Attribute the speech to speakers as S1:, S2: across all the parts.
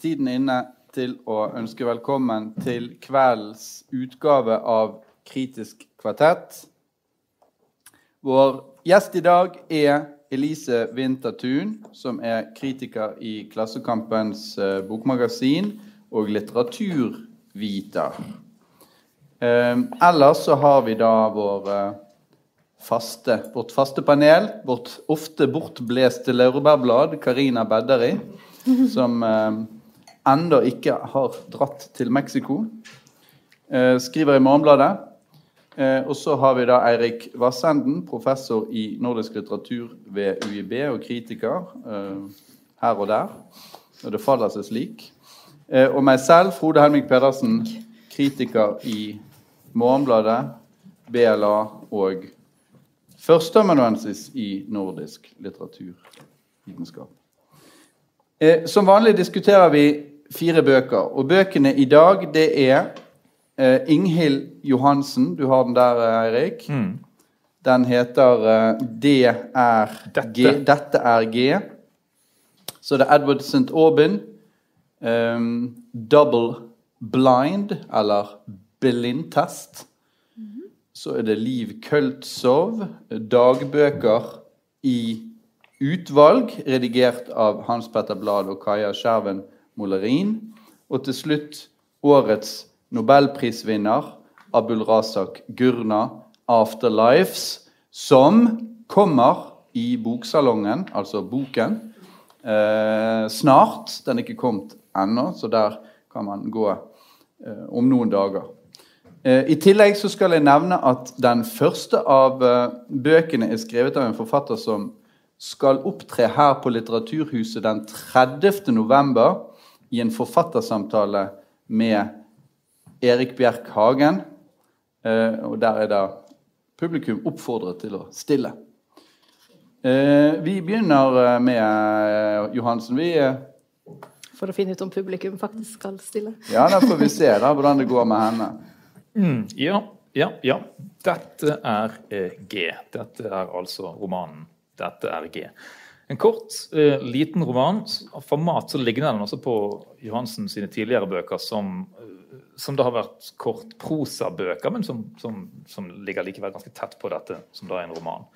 S1: tiden inne til å ønske velkommen til kveldens utgave av Kritisk kvartett. Vår gjest i dag er Elise Winther Thun, som er kritiker i Klassekampens eh, bokmagasin og litteraturviter. Eh, ellers så har vi da vår eh, faste, vårt faste panel, vårt ofte bortblåste laurbærblad, Karina Bedderi, som eh, ennå ikke har dratt til Mexico. Eh, skriver i Morgenbladet. Eh, og så har vi da Eirik Vassenden, professor i nordisk litteratur ved UiB og kritiker eh, her og der. Og det faller seg slik. Og meg selv, Frode Helmik Pedersen, kritiker i Morgenbladet, BLA og førsteamanuensis i nordisk litteraturvitenskap. Som vanlig diskuterer vi fire bøker, og bøkene i dag det er eh, Inghild Johansen. Du har den der, Eirik.
S2: Mm.
S1: Den heter eh, Det er G.
S2: Dette.
S1: Dette er G. Så det er Edward St. Aubin. Um, double blind, eller blindtest. Så er det Liv Køltzow, dagbøker i utvalg, redigert av Hans Petter Blad og Kaja Skjerven Molerin. Og til slutt årets nobelprisvinner, Abul Razak Gurna, 'Afterlives', som kommer i boksalongen, altså boken, eh, snart. Den er ikke kommet ennå, så der kan man gå eh, om noen dager. Eh, I tillegg så skal jeg nevne at den første av eh, bøkene er skrevet av en forfatter som skal opptre her på Litteraturhuset den 30. november i en forfattersamtale med Erik Bjerk Hagen. Eh, og der er da publikum oppfordret til å stille. Eh, vi begynner eh, med Johansen. Vi,
S3: For å finne ut om publikum faktisk skal stille.
S1: ja, da får vi se da, hvordan det går med henne.
S2: Mm, ja, ja, ja. Dette er G. Dette er altså romanen 'Dette er G'. En kort, eh, liten roman. Format så ligner den også på Johansen sine tidligere bøker, som, eh, som da har vært kort prosabøker, men som, som, som ligger likevel ganske tett på dette, som da er en roman.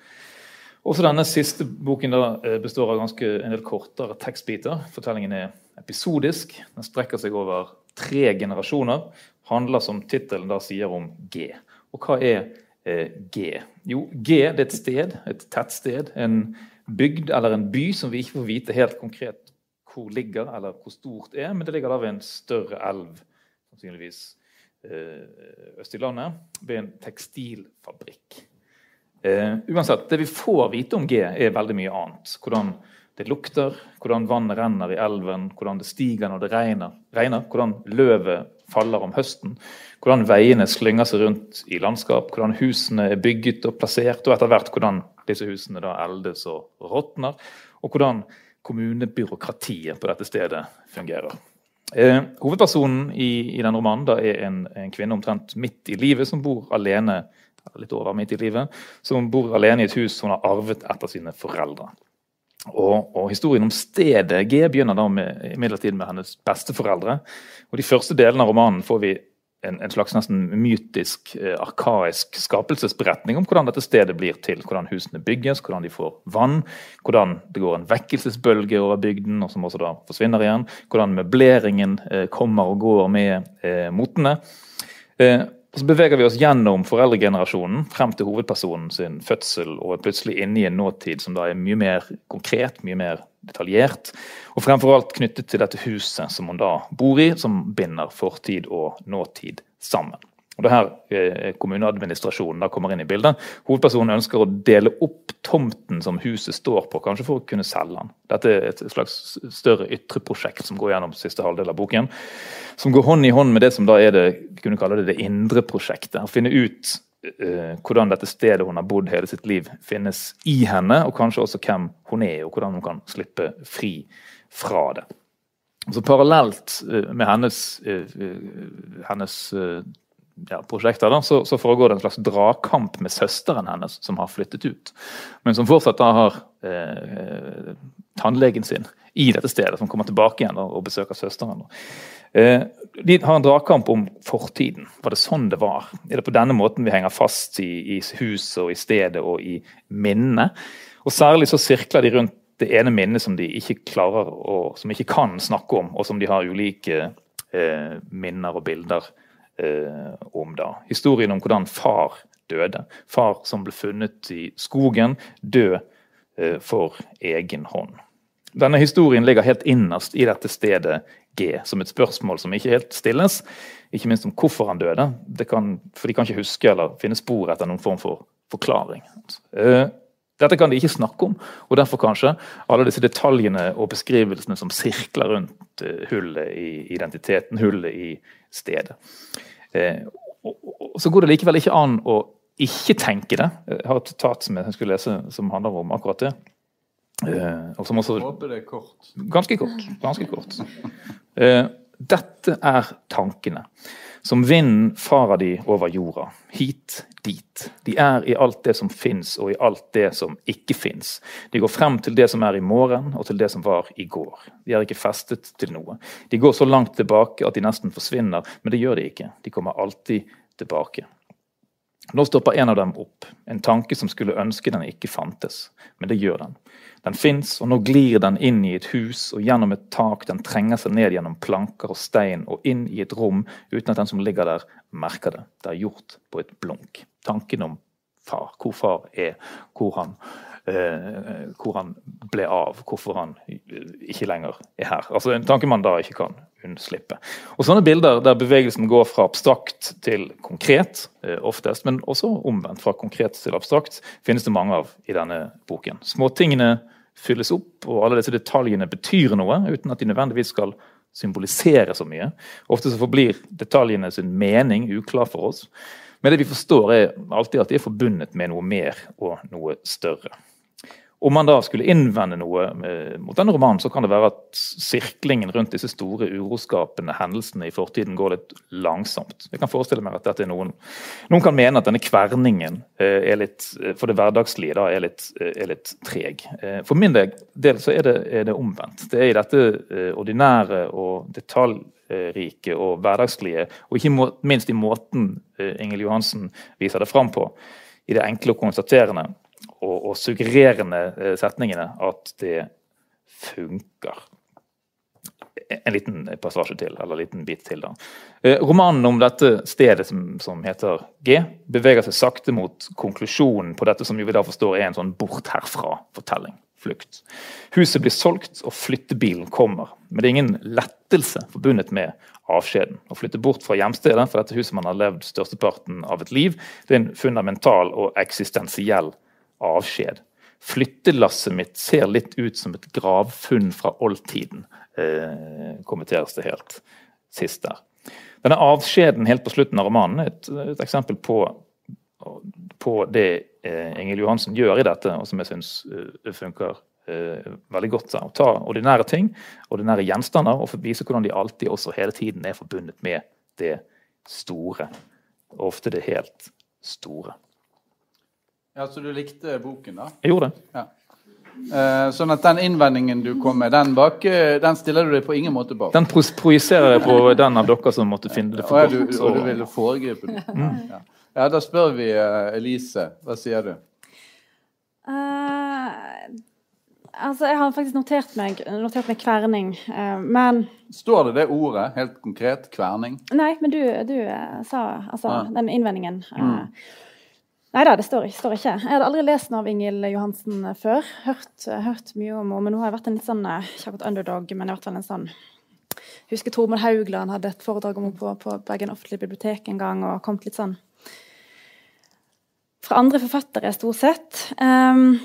S2: Også denne siste boken da eh, består av ganske en del kortere tekstbiter. Fortellingen er episodisk. Den strekker seg over tre generasjoner. Handler, som tittelen da sier, om G. Og hva er eh, G? Jo, G det er et sted, et tettsted, en bygd eller en by som vi ikke får vite helt konkret hvor ligger, eller hvor stort er, men det ligger da ved en større elv, sannsynligvis eh, øst i landet, ved en tekstilfabrikk. Uh, uansett, Det vi får vite om G, er veldig mye annet. Hvordan det lukter, hvordan vannet renner i elven, hvordan det stiger når det regner, regner hvordan løvet faller om høsten, hvordan veiene slynger seg rundt i landskap, hvordan husene er bygget og plassert, og etter hvert hvordan disse husene da eldes og råtner, og hvordan kommunebyråkratiet på dette stedet fungerer. Eh, hovedpersonen i, i den romanen er en, en kvinne omtrent midt i livet som bor alene litt over midt i livet, som bor alene i et hus hun har arvet etter sine foreldre. Og, og Historien om stedet G begynner da med, med hennes besteforeldre. og De første delene av romanen får vi en, en slags nesten mytisk, eh, arkaisk skapelsesberetning om hvordan dette stedet blir til. Hvordan husene bygges, hvordan de får vann, hvordan det går en vekkelsesbølge over bygden, og som også da forsvinner igjen. Hvordan møbleringen eh, kommer og går med eh, motene. Eh, og Så beveger vi oss gjennom foreldregenerasjonen frem til hovedpersonen sin fødsel og er plutselig inne i en nåtid som da er mye mer konkret, mye mer detaljert. Og fremfor alt knyttet til dette huset som hun da bor i, som binder fortid og nåtid sammen. Og det her eh, Kommuneadministrasjonen da kommer inn i bildet. Hovedpersonen ønsker å dele opp tomten som huset står på, kanskje for å kunne selge den. Dette er et slags større ytre prosjekt som går gjennom siste halvdel av boken. Som går hånd i hånd med det som da er det vi kunne kalle det, det indre prosjektet. Å finne ut eh, hvordan dette stedet hun har bodd hele sitt liv, finnes i henne, og kanskje også hvem hun er, og hvordan hun kan slippe fri fra det. Så Parallelt eh, med hennes, eh, hennes eh, ja, prosjekter, da, så, så, foregår det en slags dragkamp med søsteren hennes, som har flyttet ut. Men som fortsatt da har eh, tannlegen sin i dette stedet, som kommer tilbake igjen og, og besøker søsteren. Eh, de har en dragkamp om fortiden. Var det sånn det var? Er det på denne måten vi henger fast i, i huset og i stedet og i minnene? Og særlig så sirkler de rundt det ene minnet som de ikke klarer å, som ikke kan snakke om, og som de har ulike eh, minner og bilder eh, om. da. Historien om hvordan far døde. Far som ble funnet i skogen, død eh, for egen hånd. Denne historien ligger helt innerst i dette stedet G, som et spørsmål som ikke helt stilles. Ikke minst om hvorfor han døde, kan, for de kan ikke huske eller finne spor etter noen form for forklaring. Eh, dette kan de ikke snakke om, og derfor kanskje alle disse detaljene og beskrivelsene som sirkler rundt uh, hullet i identiteten, hullet i stedet. Og, og, så går det likevel ikke an å ikke tenke det. Jeg har et tat som jeg skulle lese som handler om akkurat det.
S1: Uh, og som også, Håper det er kort.
S2: Ganske kort. Ganske kort. dette er tankene. Som vinden farer de over jorda, hit, dit. De er i alt det som fins, og i alt det som ikke fins. De går frem til det som er i morgen, og til det som var i går. De er ikke festet til noe. De går så langt tilbake at de nesten forsvinner, men det gjør de ikke. De kommer alltid tilbake. Nå stopper en av dem opp, en tanke som skulle ønske den ikke fantes, men det gjør den. Den fins, og nå glir den inn i et hus og gjennom et tak. Den trenger seg ned gjennom planker og stein og inn i et rom uten at den som ligger der, merker det. Det er gjort på et blunk. Tanken om far, hvor far er, hvor han, eh, hvor han ble av, hvorfor han ikke lenger er her. Altså En tanke man da ikke kan unnslippe. Og Sånne bilder der bevegelsen går fra abstrakt til konkret, eh, oftest, men også omvendt, fra konkret til abstrakt, finnes det mange av i denne boken. Småtingene fylles opp, og alle disse detaljene betyr noe, uten at de nødvendigvis skal symbolisere så mye. Ofte så forblir detaljene sin mening uklar for oss. Men det vi forstår, er alltid at de er forbundet med noe mer og noe større. Om man da skulle innvende noe eh, mot denne romanen, så kan det være at sirklingen rundt disse store uroskapende hendelsene i fortiden går litt langsomt. Jeg kan forestille meg at dette er noen Noen kan mene at denne kverningen eh, er litt, eh, for det hverdagslige da, er litt, er litt treg. For min del så er det, er det omvendt. Det er i dette ordinære og detaljrike og hverdagslige, og ikke minst i måten Ingel Johansen viser det fram på, i det enkle og konstaterende og, og suggererende eh, setningene at det funker. En liten passasje til, eller en liten bit til. da. Eh, romanen om dette stedet som, som, heter G, beveger seg sakte mot konklusjonen på dette som vi da forstår er en sånn bort herfra-fortelling. Flukt. Huset blir solgt, og flyttebilen kommer. Men det er ingen lettelse forbundet med avskjeden. Å flytte bort fra hjemstedet for dette huset man har levd størsteparten av et liv, det er en fundamental og eksistensiell avskjed. Flyttelasset mitt ser litt ut som et gravfunn fra oldtiden, eh, kommenteres det helt sist der. Denne avskjeden helt på slutten av romanen er et, et eksempel på, på det eh, Ingel Johansen gjør i dette, og som jeg syns uh, funker uh, veldig godt. Å ta ordinære ting, ordinære gjenstander, og vise hvordan de alltid også hele tiden er forbundet med det store. Ofte det helt store.
S1: Ja, Så du likte boken, da?
S2: Jeg gjorde det.
S1: Ja. Eh, sånn at den innvendingen du kom med, den, bak, eh, den stiller du deg på ingen måte bak?
S2: Den projiserer jeg på den av dere som måtte finne det for
S1: godt. Og, du, og du ville foregripe det? Mm. Ja. ja. da spør vi uh, Elise. Hva sier du?
S3: Uh, altså, jeg har faktisk notert meg, notert meg kverning, uh, men
S1: Står det det ordet helt konkret? Kverning?
S3: Nei, men du, du sa altså ah. den innvendingen. Mm. Nei da, det står, står, ikke. Jeg hadde aldri lest den av Ingil Johansen før. Hørt, hørt mye om henne. Men nå har jeg vært en litt sånn eh, ikke akkurat underdog, men i hvert fall en sånn Husker Tormod Haugland hadde et foredrag om henne på, på Bergen offentlige bibliotek en gang, og kommet litt sånn fra andre forfattere, stort sett. Um,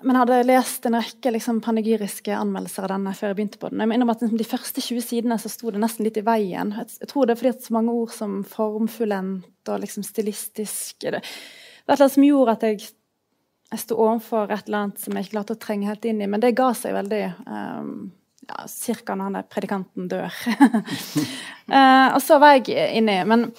S3: men jeg hadde lest en rekke liksom, panegyriske anmeldelser av denne før jeg begynte på den. Jeg mener at liksom, De første 20 sidene så sto det nesten litt i veien. Jeg tror det er fordi at så mange ord som formfullendt og liksom stilistisk Det var et eller annet som gjorde at jeg, jeg sto overfor et eller annet som jeg ikke klarte å trenge helt inn i. Men det ga seg veldig um, ja, cirka når han der predikanten dør. uh, og så var jeg inni. Men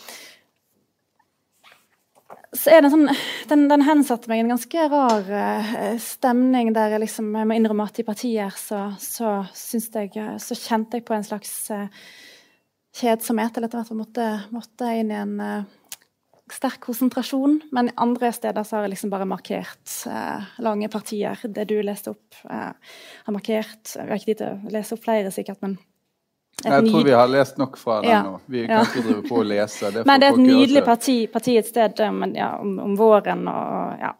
S3: så er det sånn, den, den hensatte meg en ganske rar uh, stemning der jeg liksom, jeg må innrømme at i partier så, så, jeg, så kjente jeg på en slags uh, kjedsomhet. Eller etter hvert måtte, måtte inn i en sterk konsentrasjon, men andre steder så har jeg liksom bare markert eh, lange partier. Det du leste opp, eh, har markert Vi har ikke tid til å lese opp flere, sikkert, men
S1: jeg tror vi har lest nok fra den ja. nå. Vi kan ja. ikke drive på å lese.
S3: Det men det er et nydelig parti, parti et sted men, ja, om, om, våren og ja.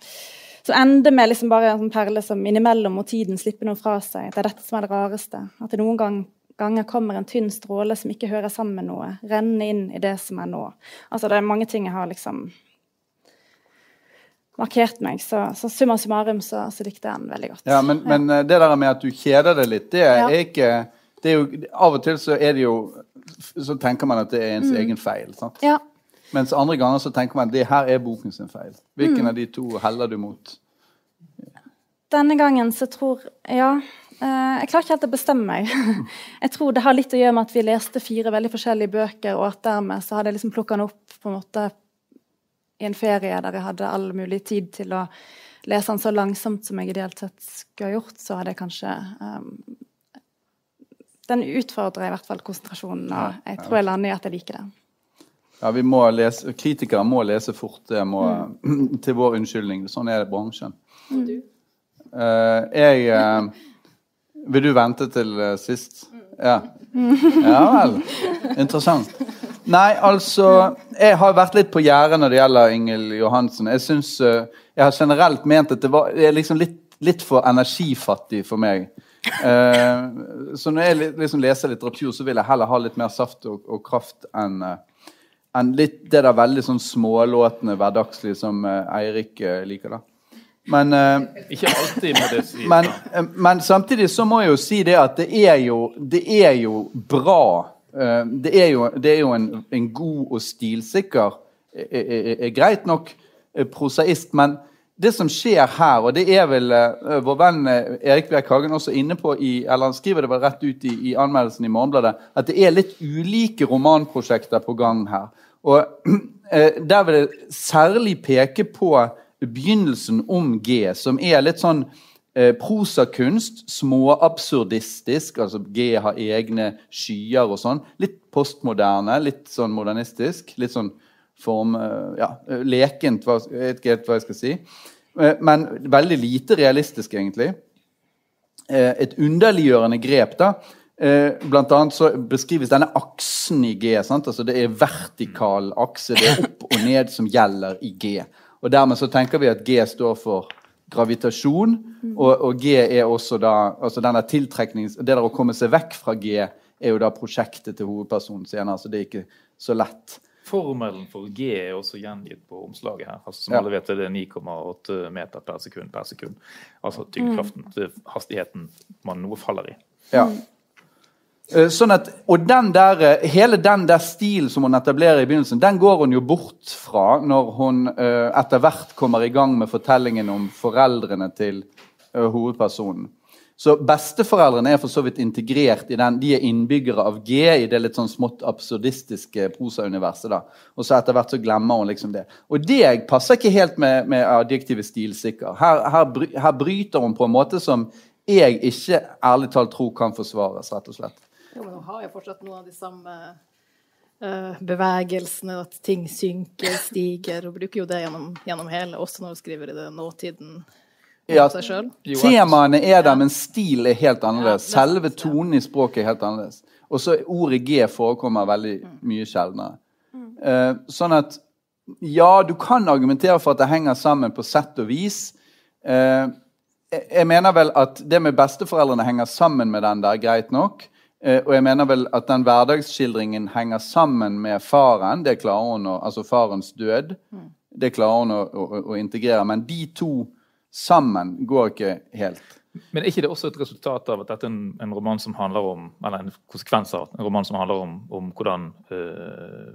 S3: Så ender med liksom bare en sånn perle som innimellom må tiden slippe noe fra seg. Det er dette som er det rareste. At det noen gang ganger kommer en tynn stråle som ikke hører sammen med noe, renne inn i det som er nå. Altså, det er mange ting jeg har liksom markert meg, så, så summa summarum så, så likte jeg den veldig godt.
S1: Ja, Men, men. Eh, det der med at du kjeder deg litt, det er ikke jo, Av og til så er det jo Så tenker man at det er ens mm. egen feil. sant?
S3: Ja.
S1: Mens andre ganger så tenker man at det her er boken sin feil. Hvilken mm. av de to heller du mot?
S3: Denne gangen så tror Ja. Eh, jeg klarer ikke helt å bestemme meg. Jeg tror det har litt å gjøre med at vi leste fire veldig forskjellige bøker, og at dermed så hadde jeg liksom plukka den opp på en måte i en ferie der jeg hadde all mulig tid til å lese den så langsomt som jeg ideelt sett skulle ha gjort, så hadde jeg kanskje um, Den utfordrer i hvert fall konsentrasjonen, og jeg tror jeg lander i at jeg liker det.
S1: Ja, vi må lese, Kritikere må lese fort. Det må, mm. til vår unnskyldning. Sånn er det bransjen. Mm. Uh, jeg uh, vil du vente til uh, sist? Ja. ja vel. Interessant. Nei, altså Jeg har vært litt på gjerdet når det gjelder Ingel Johansen. Jeg synes, uh, jeg har generelt ment at det, var, det er liksom litt, litt, for energifattig for meg. Uh, så når jeg liksom leser litteratur, så vil jeg heller ha litt mer saft og, og kraft enn enn litt det der veldig sånn smålåtne, hverdagslige som Eirik liker. da. Men, uh,
S2: ikke alltid må det sies.
S1: Men, uh, men, samtidig så må jeg jo si det at det er jo, det er jo bra. Uh, det er jo, det er jo en, en, god og stilsikker, er greit nok, prosaist. Men det som skjer her, og det er vel vår venn Erik Bjerk Hagen også inne på i, eller Han skriver det vel rett ut i, i anmeldelsen i Morgenbladet at det er litt ulike romanprosjekter på gang her. Og Der vil jeg særlig peke på begynnelsen om G, som er litt sånn uh, prosakunst, småabsurdistisk. Altså G har egne skyer og sånn. Litt postmoderne, litt sånn modernistisk. Litt sånn form eh, Ja, lekent, jeg ikke helt hva jeg skal si. Eh, men veldig lite realistisk, egentlig. Eh, et underliggjørende grep, da. Blant annet så beskrives denne aksen i G. Sant? Altså Det er vertikal akse. Det er opp og ned som gjelder i G. Og dermed så tenker vi at G står for gravitasjon, og, og G er også da altså denne tiltreknings... Det der å komme seg vekk fra G er jo da prosjektet til hovedpersonen senere, så det er ikke så lett.
S2: Formelen for G er også gjengitt på omslaget her. altså Som ja. alle vet, er det 9,8 meter per sekund per sekund. Altså tyngdekraften, mm. hastigheten man noe faller i.
S1: Ja. Eh, sånn at, og den der, eh, Hele den der stilen som hun etablerer i begynnelsen, den går hun jo bort fra når hun uh, etter hvert kommer i gang med fortellingen om foreldrene til uh, hovedpersonen. Så Besteforeldrene er for så vidt integrert i den. De er innbyggere av G i det litt sånn smått absurdistiske prosauniverset. da. Og så etter hvert så glemmer hun liksom det. Og det passer ikke helt med, med adjektivet stilsikker. Her, her, her bryter hun på en måte som jeg ikke ærlig talt tror kan forsvares, rett og slett.
S4: Jo, men hun har jo fortsatt noen av de samme uh, bevegelsene, at ting synker, stiger. Hun bruker jo det gjennom, gjennom hele, også når hun skriver i det nåtiden. Ja,
S1: Temaene er der, men stil er helt annerledes. Selve tonen i språket er helt annerledes. Og så ordet G forekommer veldig mm. mye sjeldnere. Uh, sånn at ja, du kan argumentere for at det henger sammen på sett og vis. Uh, jeg mener vel at det med besteforeldrene henger sammen med den der, greit nok. Eh, og jeg mener vel at den hverdagsskildringen henger sammen med faren. Det klarer hun å, altså farens død. Mm. Det klarer hun å, å, å, integrere. Men de to sammen går ikke helt.
S2: Men er ikke det også et resultat av at dette er en, en roman som handler om eller en konsekvens av en roman som handler om, om hvordan øh,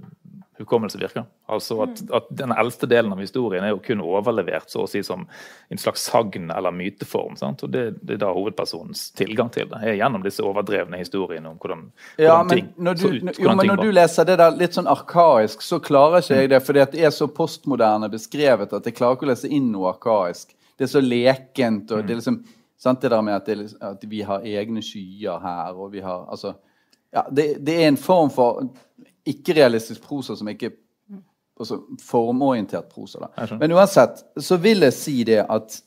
S2: hukommelse virker. Altså at, at, Den eldste delen av historien er jo kun overlevert så å si som en slags sagn eller myteform. Sant? og det, det, er da hovedpersonens tilgang til det, er gjennom disse overdrevne historiene om hvordan,
S1: ja, men ting når du, så ut. Jo, men når du leser det der litt sånn arkaisk, så klarer ikke jeg det. fordi det er så postmoderne beskrevet at jeg klarer ikke å lese inn noe arkaisk. Det er så lekent. og det er liksom sant, det der med at, det, at, vi har egne skyer her, og vi har altså, ja, det, det er en form for ikke-realistisk prosa som ikke altså formorientert prosa. Da. Men uansett så vil jeg si det at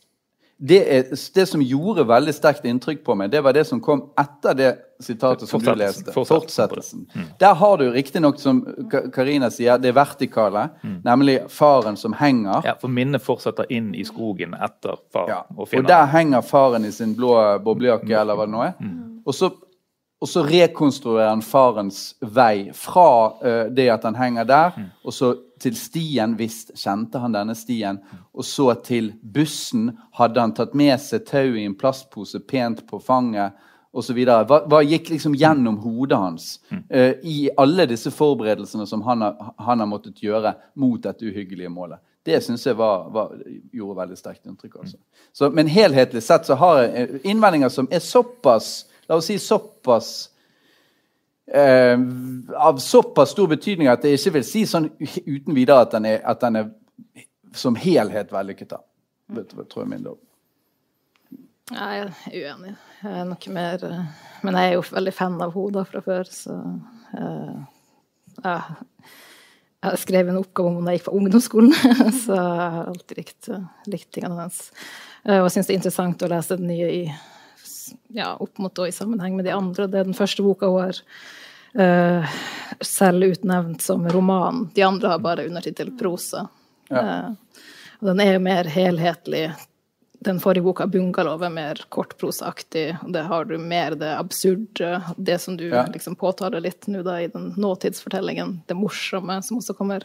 S1: det, er, det, som gjorde veldig sterkt inntrykk på meg, det var det som kom etter det sitatet som du leste. Fortsettelsen. Mm. Der har du riktignok, som Karina sier, det vertikale, mm. nemlig faren som henger.
S2: Ja, For minnet fortsetter inn i skogen etter far. Ja.
S1: Og, og, der henger faren i sin blå boblejakke, eller hva det nå er. Mm. Og så og så rekonstruerer han farens vei fra uh, det at han henger der, mm. og så til stien. Visst kjente han denne stien. Og så til bussen. Hadde han tatt med seg tau i en plastpose pent på fanget? Og så videre. hva, hva gikk liksom gjennom hodet hans uh, i alle disse forberedelsene som han har, han har måttet gjøre mot dette uhyggelige målet? Det syns jeg var, var, gjorde veldig sterkt inntrykk. Altså. Så, men helhetlig sett så har jeg eh, innvendinger som er såpass la oss si såpass eh, Av såpass stor betydning at jeg ikke vil si sånn uten videre at den er, at den er som helhet vellykket. Det tror jeg min dom.
S4: Jeg er uenig. Jeg er nok mer Men jeg er jo veldig fan av henne fra før, så uh, ja. Jeg skrev en oppgave om da jeg gikk på ungdomsskolen, så jeg har alltid likt, likt tingene hennes. Og jeg syns det er interessant å lese det nye i ja, opp mot og i sammenheng med de andre. Det er den første boka hun har uh, selv utnevnt som roman. De andre har bare undertittel prosa. Ja. Uh, og den er jo mer helhetlig den forrige boka, 'Bungalow', er mer kortprosaaktig. Det har du mer det absurde, det som du ja. liksom påtaler litt nå da i den nåtidsfortellingen. Det morsomme som også kommer,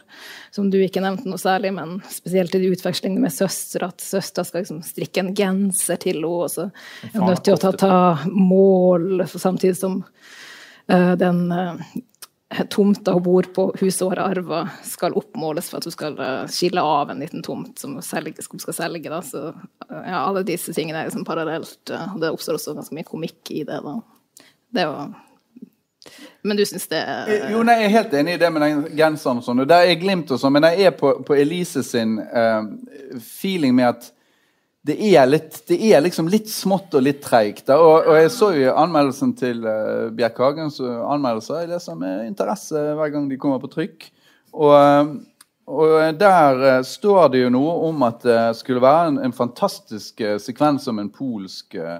S4: som du ikke nevnte noe særlig, men spesielt i utvekslingene med søster, at søster skal liksom strikke en genser til henne, og så er hun nødt til å ta, ta mål, samtidig som uh, den uh, tomta hun bor på, huset hun har arva, skal oppmåles for at hun skal eh, skille av en liten tomt som hun skal selge. Da. Så ja, alle disse tingene er liksom parallelt. Eh, og det oppstår også ganske mye komikk i det. da. Det var men du syns det
S1: er Jo, nei, Jeg er helt enig i det med den genseren og sånn. og Der er glimt og sånn, men jeg er på, på Elise sin uh, feeling med at det er, litt, det er liksom litt smått og litt treigt. Og, og, jeg så jo anmeldelsen til uh, Bjerk Hagens anmeldelser. Jeg leser med interesse hver gang de kommer på trykk. Og, eh, og der uh, står det jo noe om at det skulle være en, en fantastisk uh, sekvens om en polsk Uh,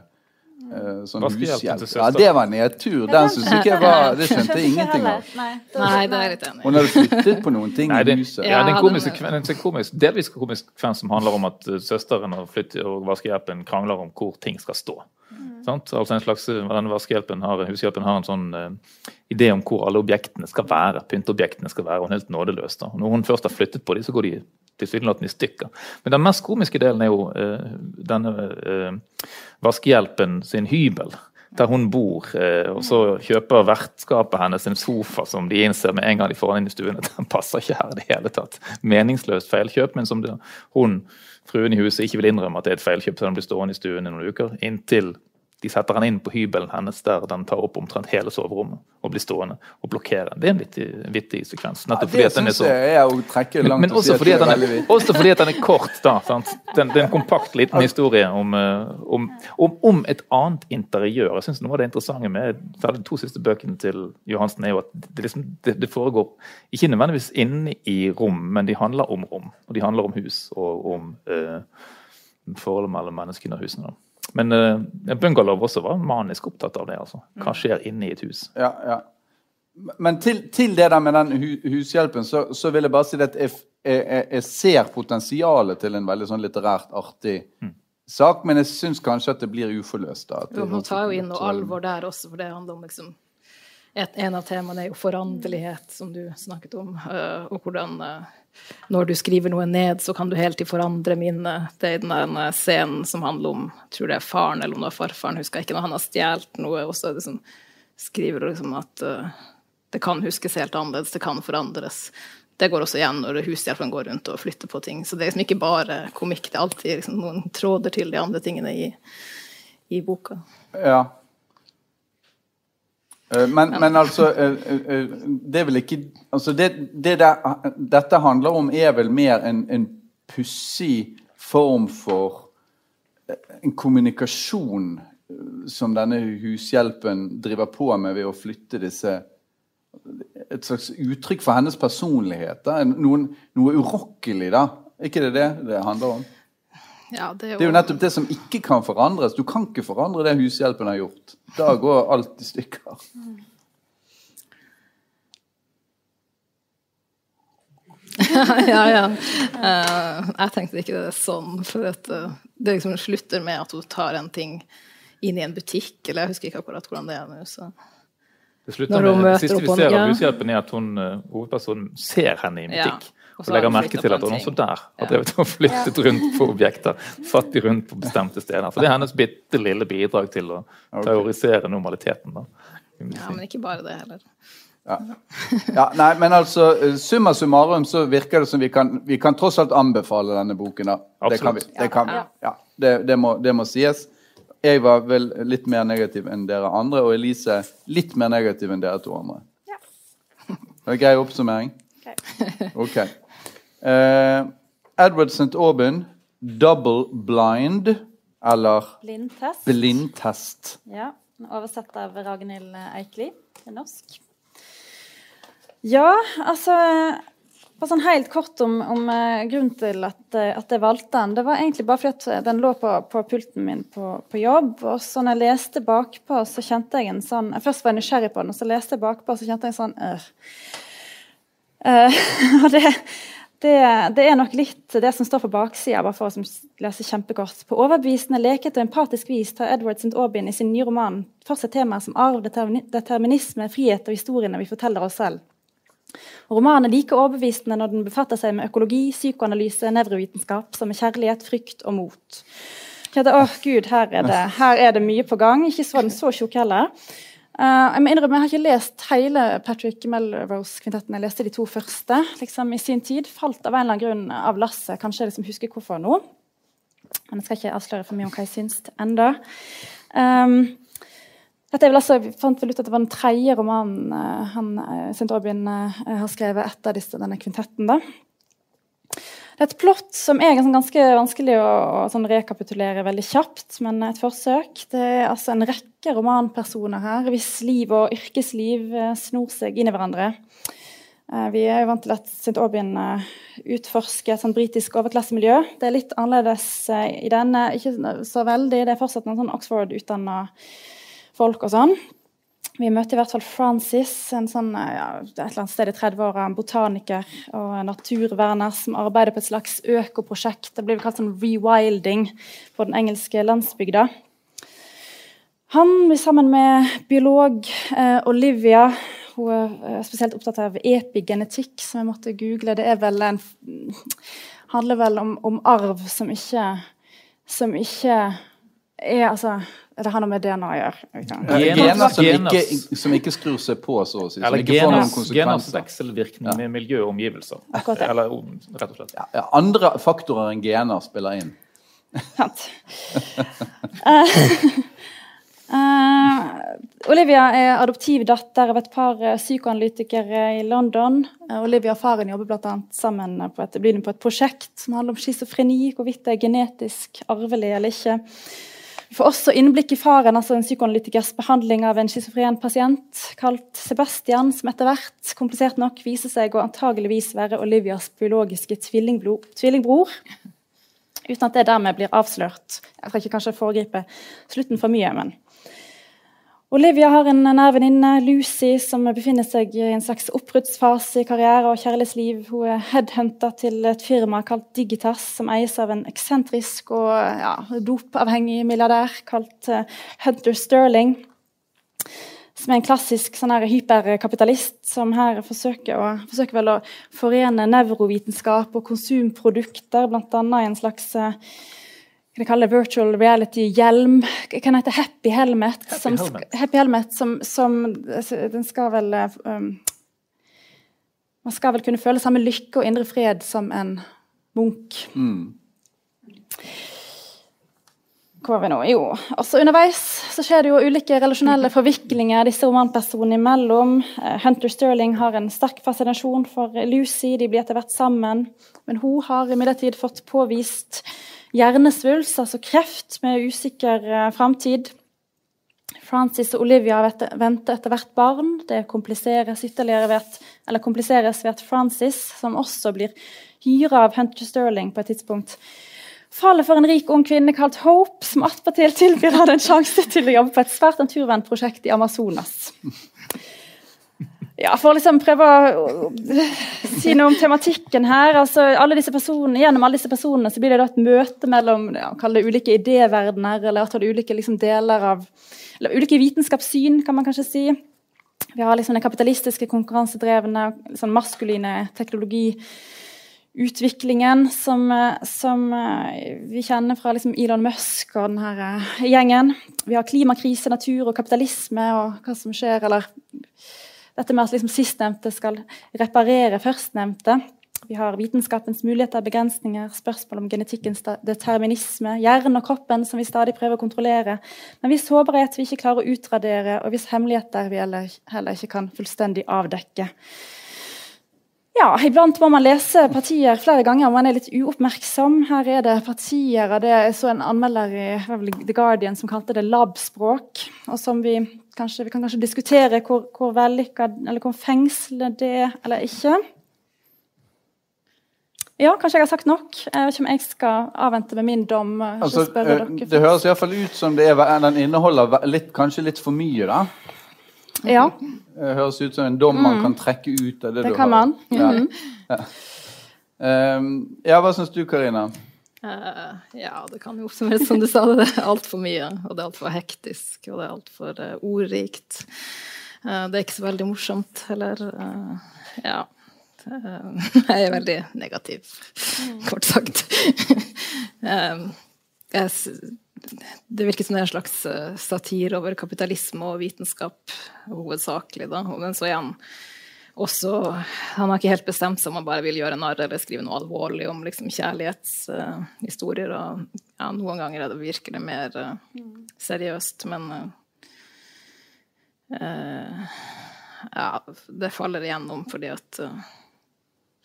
S1: sånn hushjelp. Ja, det var nedtur. Den syns ikke jeg var Det skjønte jeg ingenting av.
S4: Nei, det er litt enig.
S1: Hun hadde flyttet på noen ting
S2: Nei,
S1: det, i huset.
S2: Ja, det er en komisk, en komisk, delvis komisk sekvens som handler om at uh, søsteren og, flytt, og vaskehjelpen krangler om hvor ting skal stå. Mm. Altså en slags, uh, denne vaskehjelpen har, Hushjelpen har en sånn uh, idé om hvor alle objektene skal være. Pynteobjektene skal være, og hun er helt nådeløs. Da. Når hun først har flyttet på dem, så går de tilsynelatende i stykker. Men den mest komiske delen er jo uh, denne uh, vaskehjelpen sin hybel. Der hun bor, uh, og så kjøper vertskapet hennes en sofa som de innser med en gang de får den inn i stuen at den passer ikke her i det hele tatt. Meningsløst feilkjøp, men som hun, fruen i huset, ikke vil innrømme at det er et feilkjøp, så den blir stående i stuen i noen uker. Inntil de setter han inn på hybelen hennes der den tar opp omtrent hele soverommet og blir stående og blokkere. Det er en vittig, vittig sekvens.
S1: Nettopp ja, det syns så... jeg er å trekke langt
S2: men, men også, fordi den er, også fordi at den er kort. da, den, Det er en kompakt liten historie om, eh, om, om, om et annet interiør. Jeg synes Noe av det interessante med de to siste bøkene til Johansen er jo at det, liksom, det, det foregår ikke nødvendigvis inne i rom, men de handler om rom. Og de handler om hus og om uh, forholdet mellom menneskene og husene. da. Men uh, Bungalow også var manisk opptatt av det. altså. Hva mm. skjer inne i et hus?
S1: Ja, ja. Men til, til, det der med den hushjelpen, så, så, vil jeg bare si at jeg, jeg, jeg, ser potensialet til en veldig sånn litterært artig mm. sak, men jeg syns kanskje at det blir uforløst. da.
S4: Jo, hun tar jo inn noe alvor der også, for det handler om liksom et, En av temaene er jo foranderlighet, som du snakket om, uh, og hvordan uh, når du skriver noe ned, så kan du hele tiden forandre minnet. Det er den scenen som handler om tror det er faren eller om det var farfaren, husker jeg ikke, når han har stjålet noe, og så liksom, skriver du liksom at uh, det kan huskes helt annerledes, det kan forandres. det går også igjen når hushjelpen går rundt og flytter på ting. Så det er liksom ikke bare komikk, det er alltid liksom noen tråder til de andre tingene i, i boka.
S1: Ja. Eh, men, men, altså eh, eh, Det er vel ikke altså det, det der, Dette handler om er vel mer en, en pussig form for en kommunikasjon som denne hushjelpen driver på med ved å flytte disse Et slags uttrykk for hennes personlighet. Da. Noen, noe urokkelig, da. Er ikke det det det handler om?
S4: Ja, det, er jo...
S1: det, er jo... nettopp det som ikke kan forandres. Du kan ikke forandre det hushjelpen har gjort. Da går alt i stykker.
S4: ja, ja. Uh, jeg tenkte ikke det er sånn. For at, uh, det liksom slutter med at hun tar en ting inn i en butikk, eller jeg husker ikke akkurat hvordan det er nå. så...
S2: Det slutter med, det siste vi ser av hushjelpen, er at hun, uh, hovedpersonen ser henne i en butikk. Og, legger merke til at hun også der har drevet og flyttet rundt på objekter. Fattig rundt på bestemte steder. For det er hennes bitte lille bidrag til å terrorisere normaliteten. Da.
S4: Ja, men ikke bare det heller.
S1: Ja. ja. nei, men altså, Summa summarum så virker det som vi kan, vi kan tross alt anbefale denne boken. da. Det kan vi. Det, kan vi. Ja, det, det, må, det, må, sies. Jeg var vel litt mer negativ enn dere andre, og Elise litt mer negativ enn dere to andre. Ja. Det er grei oppsummering? Ok. Uh, Edward St. Auburn, 'Double Blind', eller
S3: Blindtest.
S1: Blindtest.
S3: Ja, Oversatt av Ragnhild Eikli til norsk. Ja, altså bare sånn helt kort om, om uh, grunnen til at, uh, at, jeg valgte den. Det var egentlig bare fordi den lå på, på pulten min på, på, jobb. Og så når jeg leste bakpå, så kjente jeg en sånn Først var jeg nysgjerrig på den, og så leste jeg bakpå, så kjente jeg en sånn øh. Uh, og det, det, det, er nok litt det som står på baksida, bare for å lese kjempekort. På overbevisende, leket og empatisk vis tar Edward St. Aubin i sin nye roman for seg temaer som arv, determinisme, frihet og historiene vi forteller oss selv. Romanen er like overbevisende når den befatter seg med økologi, psykoanalyse, nevrovitenskap, som med kjærlighet, frykt og mot. Kjente, åh Gud, her er, det, her er det mye på gang. Ikke så den så tjukk heller. Uh, jeg må innrømme, jeg har ikke lest hele Patrick Melrose-kvintetten. Jeg leste de to første liksom, i sin tid. Falt av en eller annen grunn av lasset. Kanskje jeg liksom husker hvorfor nå. Men jeg skal ikke avsløre for mye om hva jeg syns ennå. Um, dette er vel altså, jeg fant vel ut at det var den tredje romanen uh, han, uh, St. Aubin uh, har skrevet etter disse, denne kvintetten. da. Det er et plott som er ganske vanskelig å, å sånn rekapitulere veldig kjapt, men et forsøk. Det er altså en rekke romanpersoner her hvis liv og yrkesliv snor seg inn i hverandre. Vi er jo vant til at St. Aubin utforsker et sånn britisk overklassemiljø. Det er litt annerledes i denne, ikke så veldig. Det er fortsatt noen sånn Oxford-utdanna folk og sånn. Vi møter i hvert fall Francis, en sånn, ja, et eller annet sted i 30-åra, en botaniker og naturverner som arbeider på et slags økoprosjekt. Det blir kalt sånn rewilding på den engelske landsbygda. Han blir sammen med biolog eh, Olivia. Hun er eh, spesielt opptatt av epigenetikk, som jeg måtte google. Det er vel en, handler vel om, om arv som ikke, som ikke er altså det har noe med DNA å gjøre.
S1: Gener som ikke, som ikke skrur seg på, så å si.
S2: Eller geners, geners vekselvirkning ja. med miljø og omgivelser. Eller rett og slett.
S1: Ja, ja, andre faktorer enn gener spiller inn.
S3: Sant. uh, Olivia er adoptivdatter av et par psykoanalytikere i London. Uh, Olivia og faren jobber blant annet sammen på et, på et prosjekt som handler om schizofreni, hvorvidt det er genetisk arvelig eller ikke. Vi får også innblikk i faren, altså en psykoanalytikers behandling av en schizofren pasient kalt Sebastian, som etter hvert, komplisert nok, viser seg å antageligvis være Olivias biologiske tvillingbror. Uten at det dermed blir avslørt. Jeg skal ikke kanskje foregripe slutten for mye, men Olivia har en nær venninne, Lucy, som befinner seg i en slags oppbruddsfase i karriere og kjærlighetsliv. Hun er headhunta til et firma kalt Digitas, som eies av en eksentrisk og ja, dopavhengig milliardær kalt uh, Hunter Sterling. Som er en klassisk sånn hyperkapitalist som her forsøker, å, forsøker vel å forene nevrovitenskap og konsumprodukter, bl.a. i en slags uh, kan jeg kalle det virtual reality-hjelm. Kan hete Happy Helmet.
S2: Happy som,
S3: Helmet. Happy Helmet som, som, Den skal vel um, Man skal vel kunne føle samme lykke og indre fred som en munk.
S1: Mm.
S3: Hvor var vi nå? Jo, også underveis så skjer det jo ulike relasjonelle forviklinger disse romanpersonene imellom. Eh, Hunter Sterling har en sterk fascinasjon for Lucy, de blir etter hvert sammen. Men hun har imidlertid fått påvist hjernesvulst, altså kreft, med usikker uh, framtid. Francis og Olivia venter etter hvert barn. Det kompliseres ytterligere ved eller kompliseres ved at Francis, som også blir hyra av Hunter Sterling på et tidspunkt, faller for en rik ung kvinne kalt Hope, som attpåtil tilbyr henne en sjanse til å jobbe på et svært naturvennprosjekt i Amazonas. Ja, For å liksom prøve å si noe om tematikken her altså alle disse personene, Gjennom alle disse personene så blir det da et møte mellom ja, det ulike idéverdener eller at det ulike liksom, deler av eller ulike vitenskapssyn, kan man kanskje si. Vi har liksom den kapitalistiske, konkurransedrevne, liksom maskuline teknologi utviklingen som, som eh, vi kjenner fra liksom Elon Musk og denne eh, gjengen. Vi har klimakrise, natur og kapitalisme og hva som skjer, eller dette med at liksom sistnevnte skal reparere førstnevnte. Vi har vitenskapens muligheter, begrensninger, spørsmål om genetikkens determinisme, hjernen og kroppen som vi stadig prøver å kontrollere, men hvis sårbarhet vi ikke klarer å utradere, og hvis hemmeligheter vi heller, ikke kan fullstendig avdekke. Ja, Iblant må man lese partier flere ganger om man er litt uoppmerksom. Her er det partier av det jeg så en anmelder i The Guardian som kalte det lab-språk. og som Vi kanskje, vi kan kanskje diskutere hvor, hvor vellykka eller hvor fengslende det er eller ikke. Ja, kanskje jeg har sagt nok. Jeg vet ikke om jeg skal avvente med min dom.
S1: Altså, dere, det høres iallfall ut som det er, den inneholder litt, kanskje litt for mye, da.
S3: Ja.
S1: Det høres ut som en dom man mm. kan trekke ut av det,
S3: det
S1: du
S3: kan man. Ja. Mm
S1: ja. Um, ja, hva syns du, Karina?
S4: Uh, ja, det kan jo oppsummeres som du sa, det er altfor mye. Og det er altfor hektisk, og det er altfor uh, ordrikt. Uh, det er ikke så veldig morsomt heller. ja. jeg er veldig negativ, mm. kort sagt. det virker som det er en slags eh, satire over kapitalisme og vitenskap, hovedsakelig. da, Men så igjen også Han har ikke helt bestemt seg om han bare vil gjøre narr eller skrive noe alvorlig om liksom, kjærlighetshistorier. Uh, og ja, noen ganger det, virker det mer uh, seriøst, men uh, Ja, det faller igjennom fordi at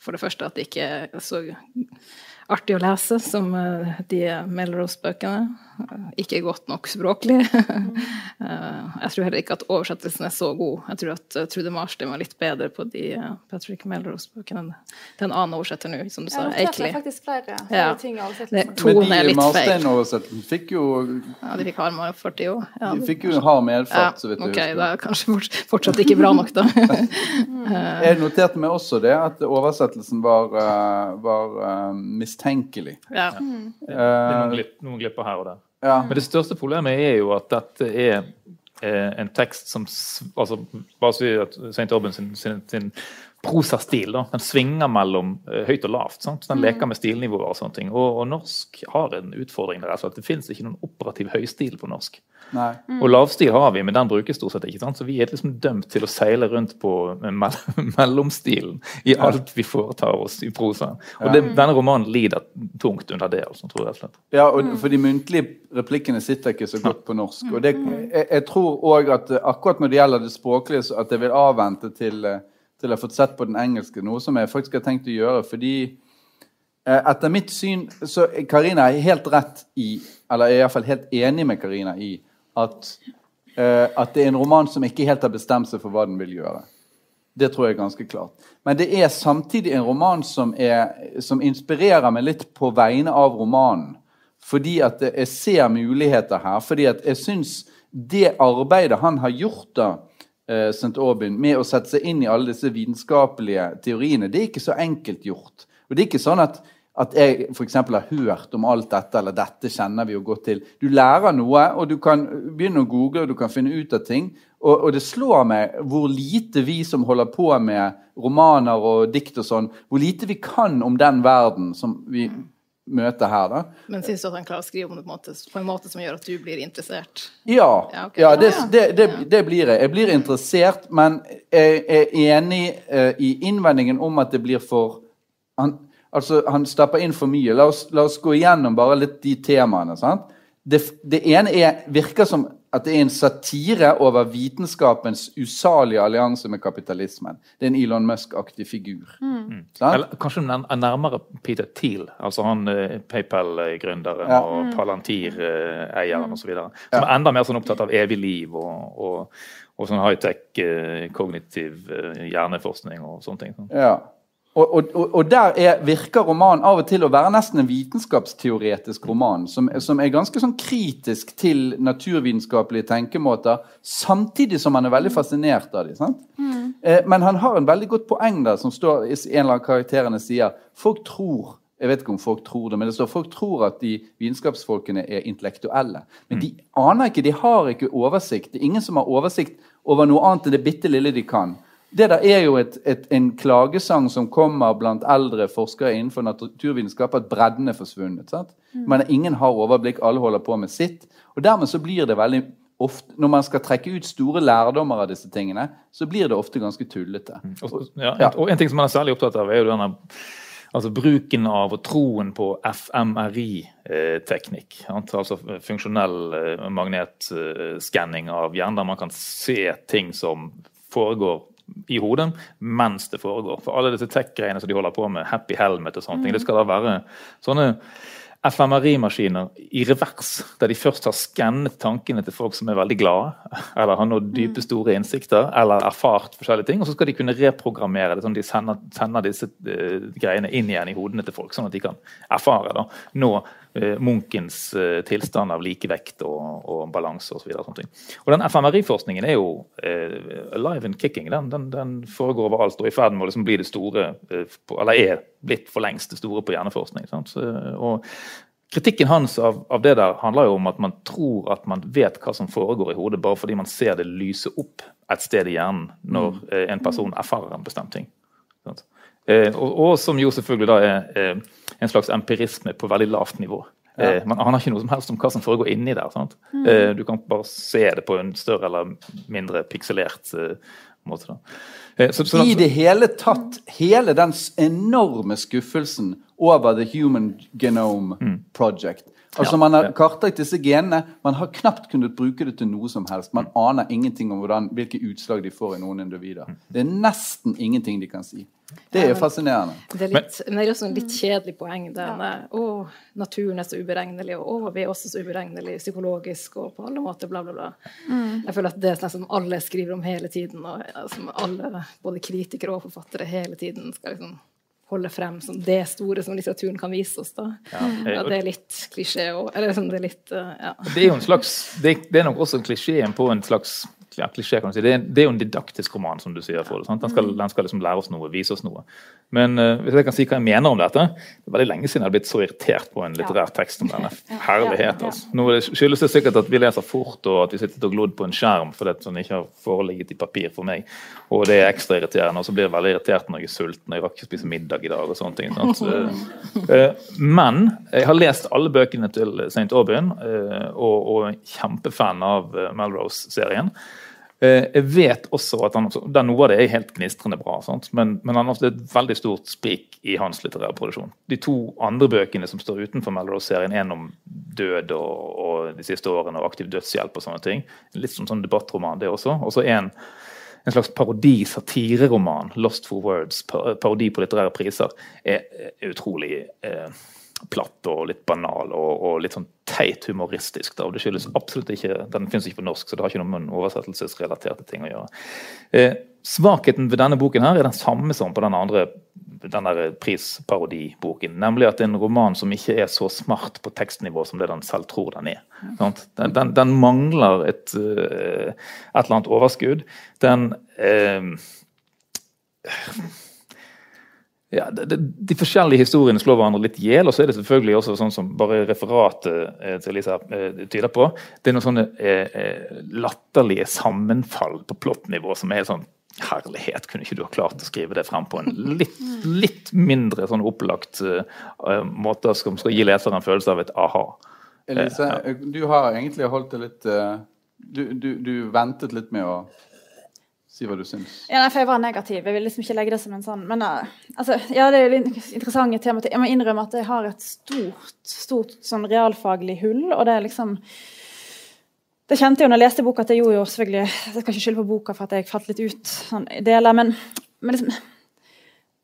S4: For det første at det ikke er så artig å lese, som de Melrose-bøkene. Ikke godt nok språklig. Eh, jeg tror heller ikke at oversettelsen er så god. Jeg tror at eh, Trude Marstein var litt bedre på de Patrick Melrose-bøkene. Det er en annen oversetter nå, som du sa. Det
S3: Ja, faktisk flere, flere ja. ting
S4: Men de
S1: Marstein-oversettelsen fikk jo
S4: Ja, de fikk hard medfart, de òg. Ja,
S1: de fikk jo hard medfart,
S4: ja, så vidt jeg okay, husker. Da er kanskje fortsatt ikke bra nok, da.
S1: jeg noterte meg også det, at oversettelsen var, var mistenkelig.
S2: Ja. Mm. Det er noen, glipp, noen glipper her og der. Ja. Men det største problemet er jo at dette er eh, en tekst som altså, Bare si at St. Aubin sin, sin, sin prosastil da, den svinger mellom uh, høyt og lavt. Sant? Den mm. leker med stilnivåer og sånne ting. Og, og norsk har en utfordring der. Altså at det finnes ikke noen operativ høystil på norsk. Mm. Og lavstil har vi, men den brukes stort sett ikke. Sant? Så vi er liksom dømt til å seile rundt på mell mellomstilen i alt vi foretar oss i prosaen. Og det, denne romanen lider tungt under det. Altså, tror jeg
S1: Ja, og mm. for de muntlige replikkene sitter ikke så godt på norsk. Og det, mm. jeg, jeg tror òg at akkurat når det gjelder det språklige, så at jeg vil avvente til, til jeg har fått sett på den engelske, noe som jeg faktisk har tenkt å gjøre. fordi eh, etter mitt syn så Karina er helt rett i, eller er iallfall helt enig med Karina i at, uh, at, det er en roman som ikke helt har bestemt seg for hva den vil gjøre. Det tror jeg er ganske klart. Men det er samtidig en roman som, er, som inspirerer meg litt på vegne av romanen. Fordi at jeg ser muligheter her. Fordi at jeg syns det arbeidet han har gjort da, uh, St. Aubin, med å sette seg inn i alle disse vitenskapelige teoriene, det er ikke så enkelt gjort. Og det er ikke sånn at at jeg f.eks. har hørt om alt dette, eller dette kjenner vi jo godt til. Du lærer noe, og du kan begynne å google og du kan finne ut av ting. Og, og det slår meg hvor lite vi som holder på med romaner og dikt og sånn, hvor lite vi kan om den verden som vi møte her, da.
S4: Men syns du at han klarer å skrive om det på en, måte, på en måte som gjør at du blir interessert?
S1: Ja,
S4: Ja, okay.
S1: ja, det, det, det, det blir jeg. Jeg blir interessert, men jeg er enig eh, i innvendingen om at det blir for han, altså, han stapper inn for mye. La oss, la oss gå igjennom bare litt de temaene. sant? Det, det ene er, virker som at det er en satire over vitenskapens usalige allianse med kapitalismen. Det er en Elon Musk-aktig figur. Sant?
S2: Eller kanskje er nærmere Peter Thiel, altså han eh, PayPal-gründeren
S1: Ja.
S2: og Palantir-eieren osv. Som er enda mer sånn opptatt av evig liv og, og, og sånn high-tech eh, kognitiv eh, hjerneforskning og sånne ting. sånn.
S1: Ja. Og, og, og- der er, virker romanen av og til å være nesten en vitenskapsteoretisk roman, som, som er ganske sånn kritisk til naturvitenskapelige tenkemåter, samtidig som han er veldig fascinert av dem. Mm. Eh, men han har en veldig godt poeng der, som står i en eller annen karakterene sier. Folk tror jeg vet ikke om folk tror det, men det står folk tror at de vitenskapsfolkene er intellektuelle. Men de aner ikke, de har ikke oversikt. Det er ingen som har oversikt over noe annet enn det bitte lille de kan. Det der er jo et, et, en klagesang som kommer blant eldre forskere innenfor naturvitenskap, at bredden er forsvunnet. sant? Men ingen har overblikk, alle holder på med sitt. Og dermed så blir det veldig ofte, Når man skal trekke ut store lærdommer av disse tingene, så blir det ofte ganske tullete.
S2: Og, ja,
S1: Ja.
S2: og en ting som man er særlig opptatt av, er jo denne altså bruken av og troen på FMRI-teknikk. altså funksjonell eh, magnetskanning av hjernen, der man kan se ting som foregår i hodet mens det foregår. For alle disse tech-greiene som de holder på med, happy helmet og sånne ting, det skal da være sånne FMRI-maskiner i revers, der de først har skannet tankene til folk som er veldig glade, eller har nådd dype, store innsikter, eller erfart forskjellige ting, og så skal de kunne reprogrammere det, sånn at de sender, sender disse uh, greiene inn igjen i hodene til folk, sånn at de kan erfare da, nå Munkens eh, tilstand av likevekt og, og balanse osv. Og, sånne og den FMRI-forskningen er jo eh, alive and kicking. Den, den, den foregår overalt og er i ferd med å liksom bli det store, eh, på, eller er blitt for lengst det store på hjerneforskning. Så, og Kritikken hans av, av det der handler jo om at man tror at man vet hva som foregår i hodet, bare fordi man ser det lyse opp et sted i hjernen når eh, en person erfarer en bestemt ting. Eh, og, og som jo selvfølgelig da er eh, en slags empirisme på veldig lavt nivå. Eh, man aner ikke noe som helst om hva som foregår inni der. Sant? Eh, du kan bare se det på en større eller mindre pikselert eh, måte. Da. Eh, så, så,
S1: I det hele tatt, hele den enorme skuffelsen over The Human Genome Project. Altså
S2: Ja,
S1: Man har kartlagt disse genene, man har knapt kunnet bruke det til noe som helst. Man aner ingenting om hvordan, hvilke utslag de får i noen individer. Det er nesten ingenting de kan si. Det er fascinerende.
S4: Det er, litt, men det er også en litt kjedelig poeng. Det er, å, naturen er så uberegnelig, og å, vi er også så uberegnelige psykologisk og på alle måter, bla, bla, bla. Jeg føler at det er sånn som alle skriver om hele tiden, og som alle, både kritikere og forfattere, hele tiden skal liksom holde frem som det store som litteraturen kan vise oss. da. Ja, det er litt klisjé. Eller liksom, det er litt uh, ja.
S2: Det er jo en slags, det, det er nok også klisjeen på en slags ja, klisjé, kan du si. Det er, det er jo en didaktisk roman, som du sier. Sant? Den, skal, den skal liksom lære oss noe, vise oss noe. Men uh, hvis jeg kan si hva jeg mener om dette Det er veldig lenge siden jeg har blitt så irritert på en litterær tekst om denne. Herlighet, altså. Nå skyldes det sikkert at vi leser fort, og at vi sitter og glodd på en skjerm fordi den ikke har foreligget i papir for meg. Og det er ekstra irriterende. Og så blir jeg veldig irritert når jeg er sulten og jeg rakk ikke spise middag i dag. og sånne ting. Så, uh, Men jeg har lest alle bøkene til St. Aubyn, uh, og, og kjempefan av eh, Melrose-serien. Eh, Jeg vet også at han, der noe av det er helt gnistrende bra, sant? Men, men han har et veldig stort sprik i hans litterære produksjon. De to andre bøkene som står utenfor Melrose-serien, en om død og, og de siste årene og aktiv dødshjelp og sånne ting. Litt som sånn debattroman, det også. Og så en, en slags parodi-satireroman, 'Lost for Words', parodi på litterære priser, er, er utrolig eh, platt og litt banal og, og litt sånn teit humoristisk. Da. og Det skyldes absolutt ikke Den finnes ikke på norsk, så det har ikke noe med oversettelsesrelaterte ting å gjøre. Eh, svakheten ved denne boken her er den samme som på den andre den der prisparodiboken. Nemlig at det er en roman som ikke er så smart på tekstnivå som det den selv tror den er. Den, den, den mangler et, eh, et eller annet overskudd. Den eh, ja, de, de, forskjellige historiene slår hverandre litt i hjel. Og så er det selvfølgelig også sånn som bare referatet eh, til Lisa eh, tyder på. Det er noen sånne eh, eh latterlige sammenfall på plottnivå som er helt sånn Herlighet, kunne ikke du ha klart å skrive det frem på en litt, litt mindre sånn opplagt uh, måte som skal gi leseren en følelse av et aha?
S1: Elise, ja. du har egentlig holdt det litt du, du, du ventet litt med å Si hva du syns.
S3: Ja, nei, for Jeg var negativ. Jeg vil liksom ikke legge det som en sånn Men uh, altså, ja, det er litt interessante tema. Jeg må innrømme at jeg har et stort stort sånn realfaglig hull. Og det er liksom Det kjente jeg jo når jeg leste boka, at jeg gjorde jo selvfølgelig Jeg skal ikke skylde på boka for at jeg falt litt ut sånn, deler, men, men liksom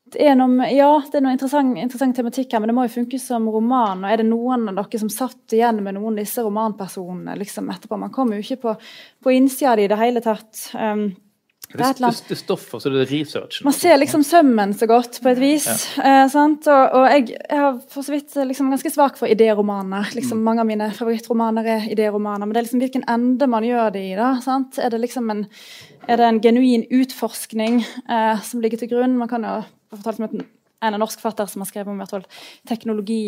S3: det er noe, ja, det er noe interessant, interessant, tematikk her, men det må jo funke som roman. og Er det noen av dere som satt igjen med noen av disse romanpersonene liksom etterpå? Man kommer jo ikke på, på innsida av det i det hele tatt. Um,
S2: det, er det, det stoffer, så det er research.
S3: Man ser liksom sømmen så godt, på et vis. Ja. Eh, og, og jeg, jeg, har for så vidt liksom ganske svak for idéromaner. Liksom, mm. Mange av mine favorittromaner er idéromaner. Men det er liksom hvilken ende man gjør det i. da, sant? Er det liksom en, er det en genuin utforskning eh, som ligger til grunn? Man kan jo fortalt om en av norsk fatter som har skrevet om hvert fall teknologi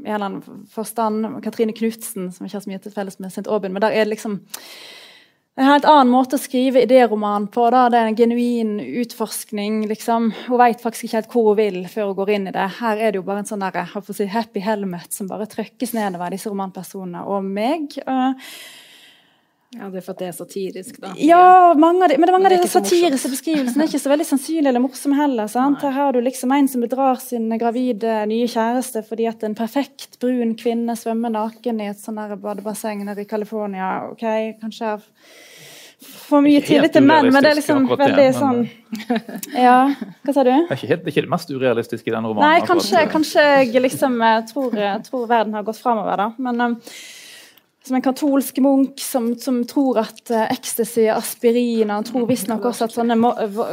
S3: i en eller annen forstand. Katrine Knutsen, som ikke har så mye til felles med St. Aubin. Men der er det liksom en helt annen måte å skrive idéroman på. Da. Det er en genuin utforskning. Liksom. Hun vet faktisk ikke helt hvor hun vil før hun går inn i det. Her er det jo bare en sånn der, si, happy helmet som bare trykkes nedover disse romanpersonene og meg.
S4: Ja, Det er for at det er satirisk, da?
S3: Ja, mange de, men det mange av de satiriske beskrivelsene er ikke så veldig sannsynlige eller morsomme heller. sant? Her har du liksom en som bedrar sin gravide nye kjæreste fordi at en perfekt brun kvinne svømmer naken i et sånn badebasseng nede i California. ok, kanskje for mye tillit til menn, men det er liksom veldig det, sånn Ja, hva sa du?
S2: Det er ikke, helt, det, er ikke det mest urealistiske i denne romanen.
S3: Nei, kanskje, kanskje jeg liksom eh, tror, tror verden har gått framover, da. Men um, som en katolsk munk som, som tror at uh, ecstasy er aspirin. Han tror visstnok også at sånne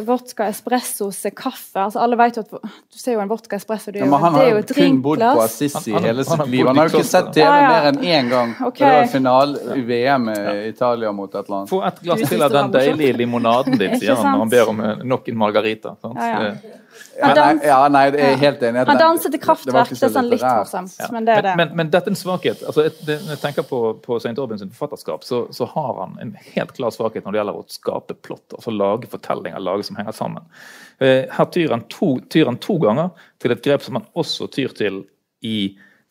S3: vodka espressos er kaffe. Altså, alle vet jo at Du ser jo en vodka espresso. Det er jo,
S1: ja, han har jo kun bodd på Assisi hele sitt liv. Han har jo ikke sett TV ah, ja. mer enn én gang. Okay. Det var finale i VM i Italia mot et eller annet.
S2: Få et glass til av den deilige limonaden din, sier han når han ber om eh, nok en margarita. Sant? Ja, ja.
S1: Ja, nei, ja, nei, jeg er helt enig.
S3: Han danset til kraftverk. Det, det er sånn litt morsomt. Ja. Men, det
S2: er det. Men, men, men, dette er en svakhet. Altså, det, når jeg tenker på, på St. Orbins forfatterskap, så, så, har han en helt klar svakhet når det gjelder å skape plott. Altså lage fortellinger, lage som henger sammen. Eh, her tyr han, to, tyr han to ganger til et grep som han også tyr til i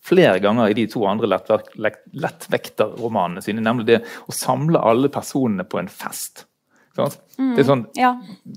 S2: flere ganger i de to andre lettvekterromanene sine, nemlig det å samle alle personene på en fest.
S3: Mm. Det er sånn
S1: ja.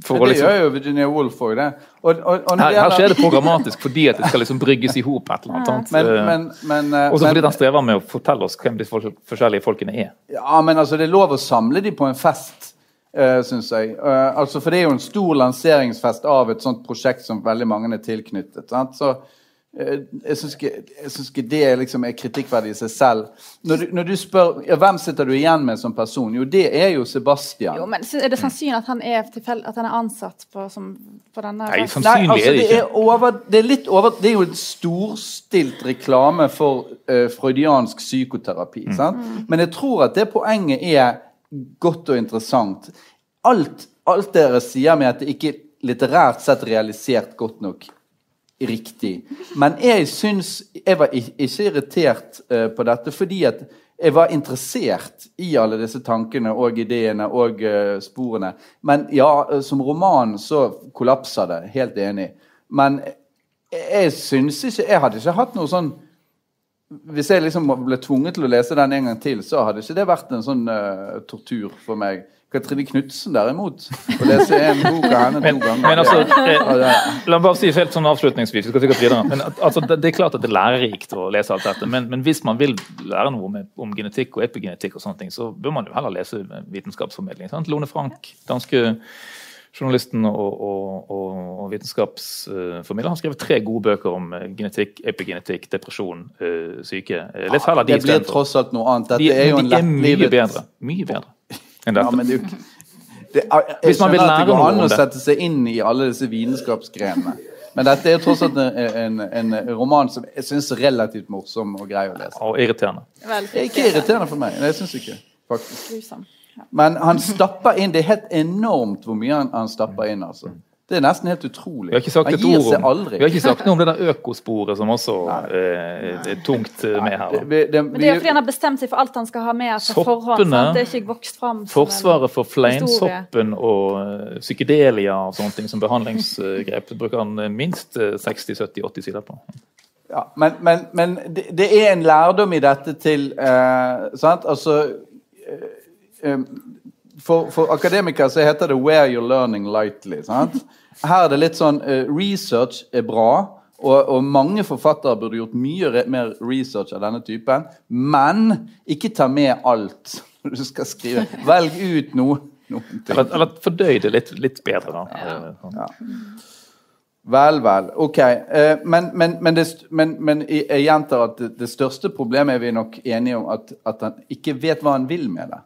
S1: for å liksom, gjør jo Virginia Woolf òg, det.
S2: Og, og, og her, her, skjer det programmatisk fordi at det skal liksom brygges i hop et eller annet. Men, eh, men, men, eh, og så fordi han strever med å fortelle oss hvem de forskjellige folkene er.
S1: Ja, men altså, det er lov å samle de på en fest. Uh, synes jeg. Uh, altså, for det er jo en stor lanseringsfest av et sånt prosjekt som veldig mange er tilknyttet. Sant? Så Eh, jeg syns ikke, ikke, det liksom er kritikkverdig i seg selv. Når du, når du spør ja, hvem sitter du igjen med som person, jo det er jo Sebastian.
S3: Jo, men Er det sannsynlig at han er, tilfell, at han er ansatt på, som, på denne
S2: Nei, sannsynlig Nei, altså, er det ikke.
S1: Er over, det, er litt over, det er jo en storstilt reklame for uh, freudiansk psykoterapi. Mm. Mm. Men jeg tror at det poenget er godt og interessant. Alt, alt dere sier med at det ikke litterært sett realisert godt nok riktig. Men jeg syns Jeg var ikke irritert uh, på dette fordi at jeg var interessert i alle disse tankene og ideene og uh, sporene. Men ja, eh, som roman så kollapser det. Helt enig. Men jeg syns ikke Jeg hadde ikke hatt noe sånn Hvis jeg liksom ble tvunget til å lese den en gang til, så hadde ikke det vært en sånn uh, tortur for meg. Katrine Knutsen derimot. Å lese en bok av henne to ganger.
S2: Men altså, eh, la meg bare si helt sånn avslutningsvis, vi. Men altså, det, det, er klart at det er lærerikt å lese alt dette. Men, men hvis man vil lære noe med, om genetikk og epigenetikk, og sånne ting, så bør man jo heller lese vitenskapsformidling. Sant? Lone Frank, danske journalisten og, og, og, og vitenskapsformidler. har skrevet tre gode bøker om eh, genetikk, epigenetikk, depresjon, uh, syke. Les heller
S1: de Det blir tross alt noe annet. Dette
S2: de,
S1: er jo en
S2: lettlivet mye bedre. Mye bedre
S1: enn dette. Ja, men det, det, jeg, jeg skjønner at det går an å sette seg inn i alle disse vitenskapsgrenene. Men dette er tross alt en, en, en roman som jeg syns er relativt morsom og grei å lese.
S2: Og irriterende.
S1: Ikke irriterende for meg. Jeg syns ikke. faktisk. Men han stapper inn Det er helt enormt hvor mye han, han stapper inn. altså. Det er nesten helt utrolig.
S2: Vi har ikke sagt, et ord om,
S1: aldri.
S2: vi har ikke sagt noe om det der økosporet som også eh, er tungt med her.
S1: Det,
S3: Men det er jo fordi han har bestemt seg for alt han skal ha med på forhånd. Sant? Det er ikke vokst fram
S2: Forsvaret for fleinsoppen og eh, psykedelia og sånne ting som behandlingsgrep bruker han eh, minst eh, 60-70-80 sider på.
S1: Ja, men, men, men det, det er en lærdom i dette til eh, sant? Altså eh, for, for akademikere så heter det 'where you're learning lightly'. Sant? Her er det litt sånn eh, Research er bra, og, og mange forfattere burde gjort mye re mer research av denne typen. Men ikke ta med alt du skal skrive. Velg ut noe. Noen ting.
S2: Eller, eller fordøy det litt, litt bedre, da. Sånn.
S1: Ja. Vel, vel. Ok. Eh, men, men, men, det, men, jeg gjentar at det, det største problemet er vi nok enige om at, at han ikke vet hva han vil med det.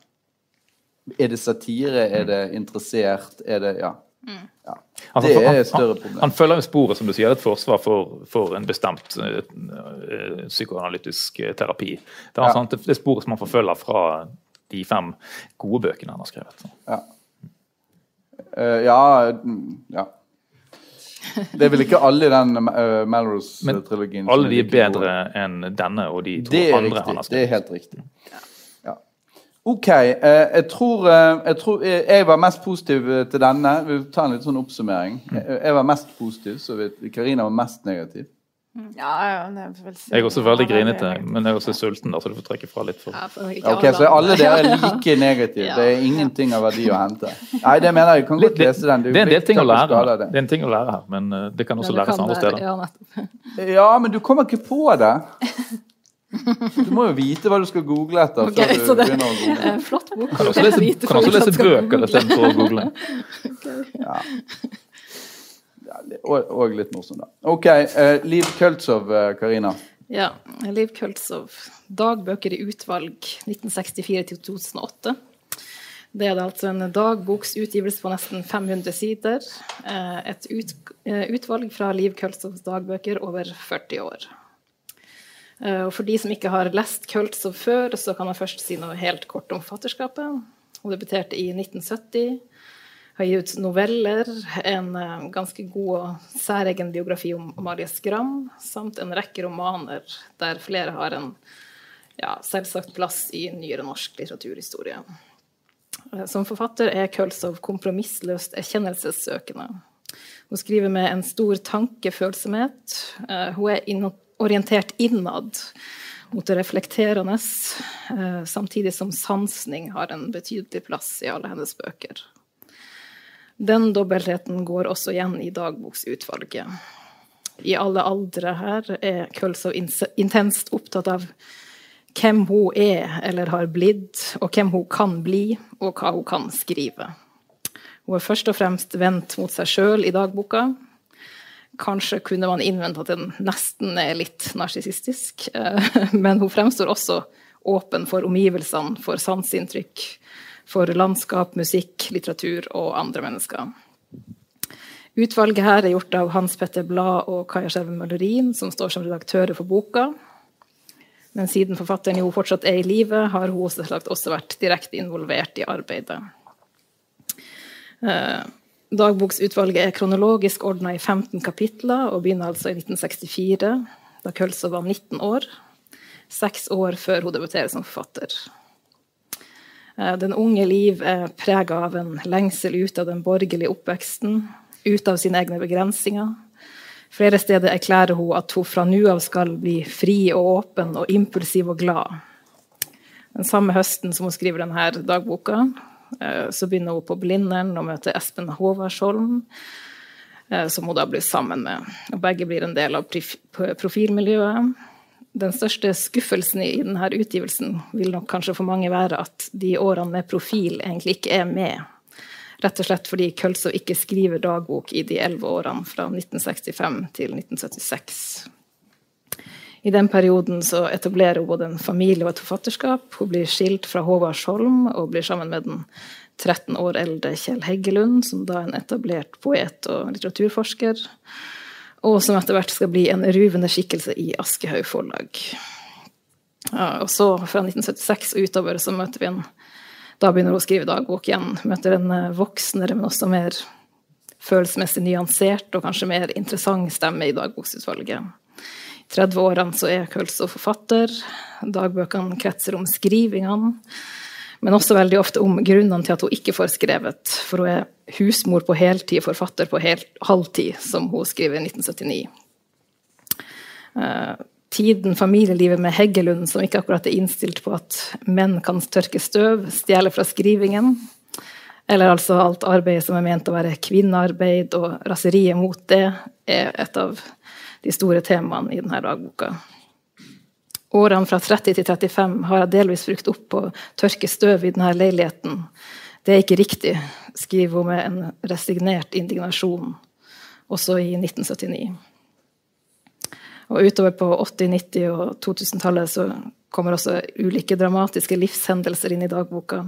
S1: Er det satire? Er det interessert? Er det Ja. Ja.
S2: Altså,
S1: Det er et større
S2: Han,
S1: problem.
S2: han følger jo sporet, som du sier, et forsvar for, for en bestemt uh, uh, psykoanalytisk eh, terapi. Det er,
S1: Ja.
S2: sant, det, det sporet som han forfølger fra de fem gode bøkene han har skrevet.
S1: Ja. Eh, ja, mm, ja. Det er vel ikke alle i den uh, Melrose-trilogien.
S2: Alle de er bedre enn denne og de to andre riktig. han har
S1: skrevet. Det er helt riktig. OK. eh, jeg, tror, eh, jeg tror jeg, jeg var mest positiv eh, til denne. Vi tar en litt sånn oppsummering. Jeg, jeg var mest positiv, så. Karina var mest negativ.
S3: Ja, ja, det si-
S2: Jeg er også veldig grinete, men jeg er også sulten, da, så du får trekke fra litt. for
S4: Ja, for
S1: Ok, Så alle dere er like negative. Det er ingenting av verdi å hente. Nei, det mener jeg. Du kan godt lese den.
S2: Det er en del ting å lære,
S1: det.
S2: det er en ting å lære her, men eh, det kan også læres andre steder.
S4: Ja,
S1: men du kommer ikke på det. Du må jo vite hva du skal google etter.
S4: Ok,
S1: før du
S4: så det
S1: begynner å google.
S4: eh, Flott bok.
S2: Kan også lese,
S4: Vite
S2: kan også lese bøker istedenfor å google.
S1: Ja. Ja, og, og litt morsomt, da. OK. uh, Liv Køltsov, eh, Karina.
S4: Ja. Liv Køltsov. Dagbøker i utvalg 1964 til 2008. Det er altså en dagboksutgivelse på nesten 500 sider. Eh, Et ut, utvalg fra Liv Køltsovs dagbøker over 40 år. Eh, Og for de som ikke har lest Køltsov før, så kan jeg først si noe helt kort om forfatterskapet. Hun debuterte i 1970. Har gitt ut noveller, en eh, ganske god og særegen biografi om Amalie Skram, samt en rekke romaner der flere har en ja, selvsagt plass i nyere norsk litteraturhistorie. Eh, Som forfatter er Kølsov kompromissløst erkjennelsessøkende. Hun skriver med en stor tankefølsomhet. Hun er orientert innad mot det reflekterende, eh, samtidig som sansning har en betydelig plass i alle hennes bøker. Den dobbeltheten går også igjen i dagboksutvalget. I alle aldre her er Kølsov intenst opptatt av hvem hun er eller har blitt, og hvem hun kan bli, og hva hun kan skrive. Hun er først og fremst vendt mot seg sjøl i dagboka. Kanskje kunne man innvende at den nesten er litt narsissistisk, eh, men hun fremstår også åpen for omgivelsene, for sanseinntrykk, for landskap, musikk, litteratur og andre mennesker. Utvalget her er gjort av Hans Petter Blad og Kaja Skjeven Møllerin, som står som redaktører for boka. Men siden forfatteren jo fortsatt er i live, har hun selvsagt også vært direkte involvert i arbeidet. Dagboksutvalget er kronologisk ordna i 15 kapitler og begynner altså i 1964, da Kølsov var 19 år. Seks år før hun debuterer som forfatter. Eh, Den unge Liv er prega av en lengsel ut av den borgerlige oppveksten, ut av sine egne begrensninger. Flere steder erklærer hun at hun fra nå av skal bli fri og åpen og impulsiv og glad. Den samme høsten som hun skriver denne dagboka, så begynner hun på Blindern og møter Espen Håvardsholm, eh, som hun da blir sammen med. Og begge blir en del av profilmiljøet. Den største skuffelsen i denne utgivelsen vil nok kanskje for mange være at de årene med profil egentlig ikke er med. Rett og slett fordi Kølsov ikke skriver dagbok i de elleve årene fra 1965 til 1976. I den perioden så etablerer hun både en familie og et forfatterskap. Hun blir skilt fra Håvardsholm og blir sammen med den 13 år eldre Kjell Heggelund, som da er en etablert poet og litteraturforsker, og som etter hvert skal bli en ruvende skikkelse i Aschehoug forlag. Ja, og så fra 1976 og utover så møter vi en Da begynner hun å skrive dagbok igjen. Møter en eh, voksnere, men også mer følelsesmessig nyansert og kanskje mer interessant stemme i dagboksutvalget. I 30-årene så er Kølsov forfatter. Dagbøkene kretser om skrivingene. Men også veldig ofte om grunnene til at hun ikke får skrevet. For hun er husmor på heltid, forfatter på hel, halvtid, som hun skriver i 1979. Uh, tiden, familielivet med Heggelund, som ikke akkurat er innstilt på at menn kan tørke støv, stjele fra skrivingen. Eller altså alt arbeidet som er ment å være kvinnearbeid, og raseriet mot det, er et av de store temaene i denne dagboka. Årene fra 30 til 35 har jeg delvis brukt opp på å tørke støv i denne leiligheten. Det er ikke riktig, skriver hun med en resignert indignasjon, også i 1979. Og utover på 80-, 90- og 2000-tallet så kommer også ulike dramatiske livshendelser inn i dagboka.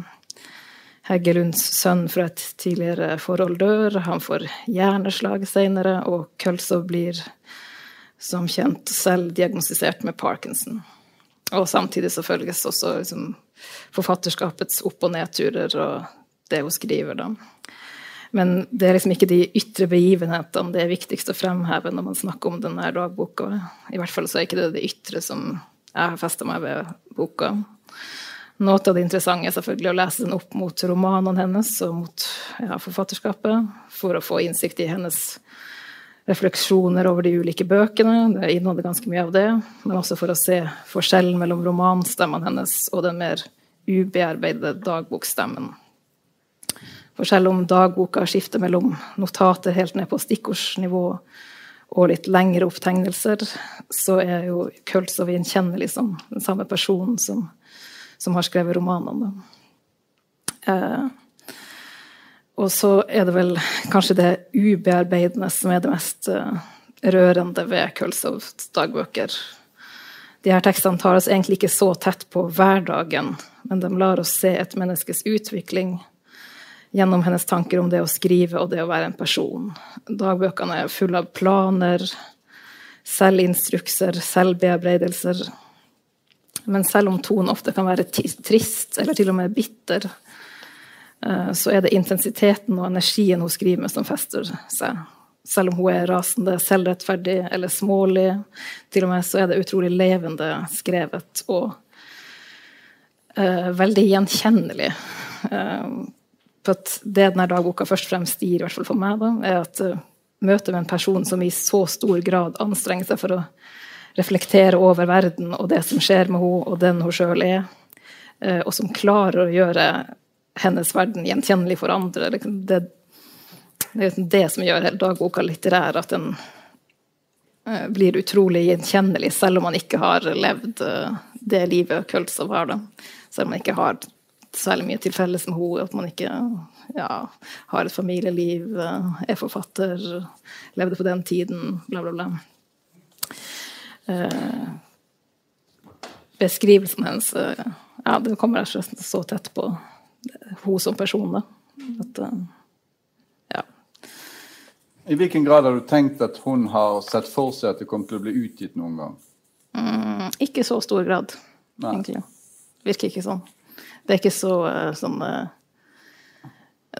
S4: Heggelunds sønn fra et tidligere forhold dør, han får hjerneslag senere, og Kølsov blir som kjent selv diagnostisert med parkinson. Og samtidig så følges også liksom, forfatterskapets opp- og nedturer og det hun skriver, da. Men det er liksom ikke de ytre begivenhetene det er viktigst å fremheve når man snakker om denne dagboka. I hvert fall så er ikke det det ytre som jeg har festa meg ved boka. Noe av det interessante er selvfølgelig å lese den opp mot romanene hennes og mot ja, forfatterskapet, for å få innsikt i hennes refleksjoner over de ulike bøkene. Det inneholder ganske mye av det. Men også for å se forskjellen mellom romanstemmen hennes og den mer ubearbeidede dagbokstemmen. For selv om dagboka skifter mellom notater helt ned på stikkordsnivå og litt lengre opptegnelser, så er jo Køltsov gjenkjennelig som den samme personen som, som har skrevet romanene. Eh, og så er det vel kanskje det ubearbeidende som er det mest eh, rørende ved Kølsovs dagbøker. De her tekstene tar oss egentlig ikke så tett på hverdagen, men de lar oss se et menneskes utvikling gjennom hennes tanker om det å skrive og det å være en person. Dagbøkene er fulle av planer, selvinstrukser, selvbearbeidelser. Men selv om tonen ofte kan være trist, eller til og med bitter, så er det intensiteten og energien hun skriver med, som fester seg. Selv om hun er rasende, selvrettferdig eller smålig, til og med så er det utrolig levende skrevet og uh, veldig gjenkjennelig. Uh, for at det denne dagboka først og fremst gir, i hvert fall for meg, da, er at uh, møtet med en person som i så stor grad anstrenger seg for å reflektere over verden og det som skjer med henne, og den hun sjøl er, og som klarer å gjøre hennes verden gjenkjennelig for andre. Det, det er liksom det som gjør hele dagboka litterær, at den uh, blir utrolig gjenkjennelig, selv om man ikke har levd det livet Køltzow har. Da. Selv om man ikke har særlig mye til felles med henne. At man ikke ja, har et familieliv, er forfatter, levde på den tiden, bla, bla, bla. Eh, beskrivelsen hennes eh, ja, det kommer jeg så tett på hun som person. At, eh, ja.
S1: I hvilken grad har du tenkt at hun har sett for seg at det kommer til å bli utgitt noen gang?
S4: Mm, ikke så stor grad, Nei. egentlig. Virker ikke sånn. Det er ikke så eh, sånn eh,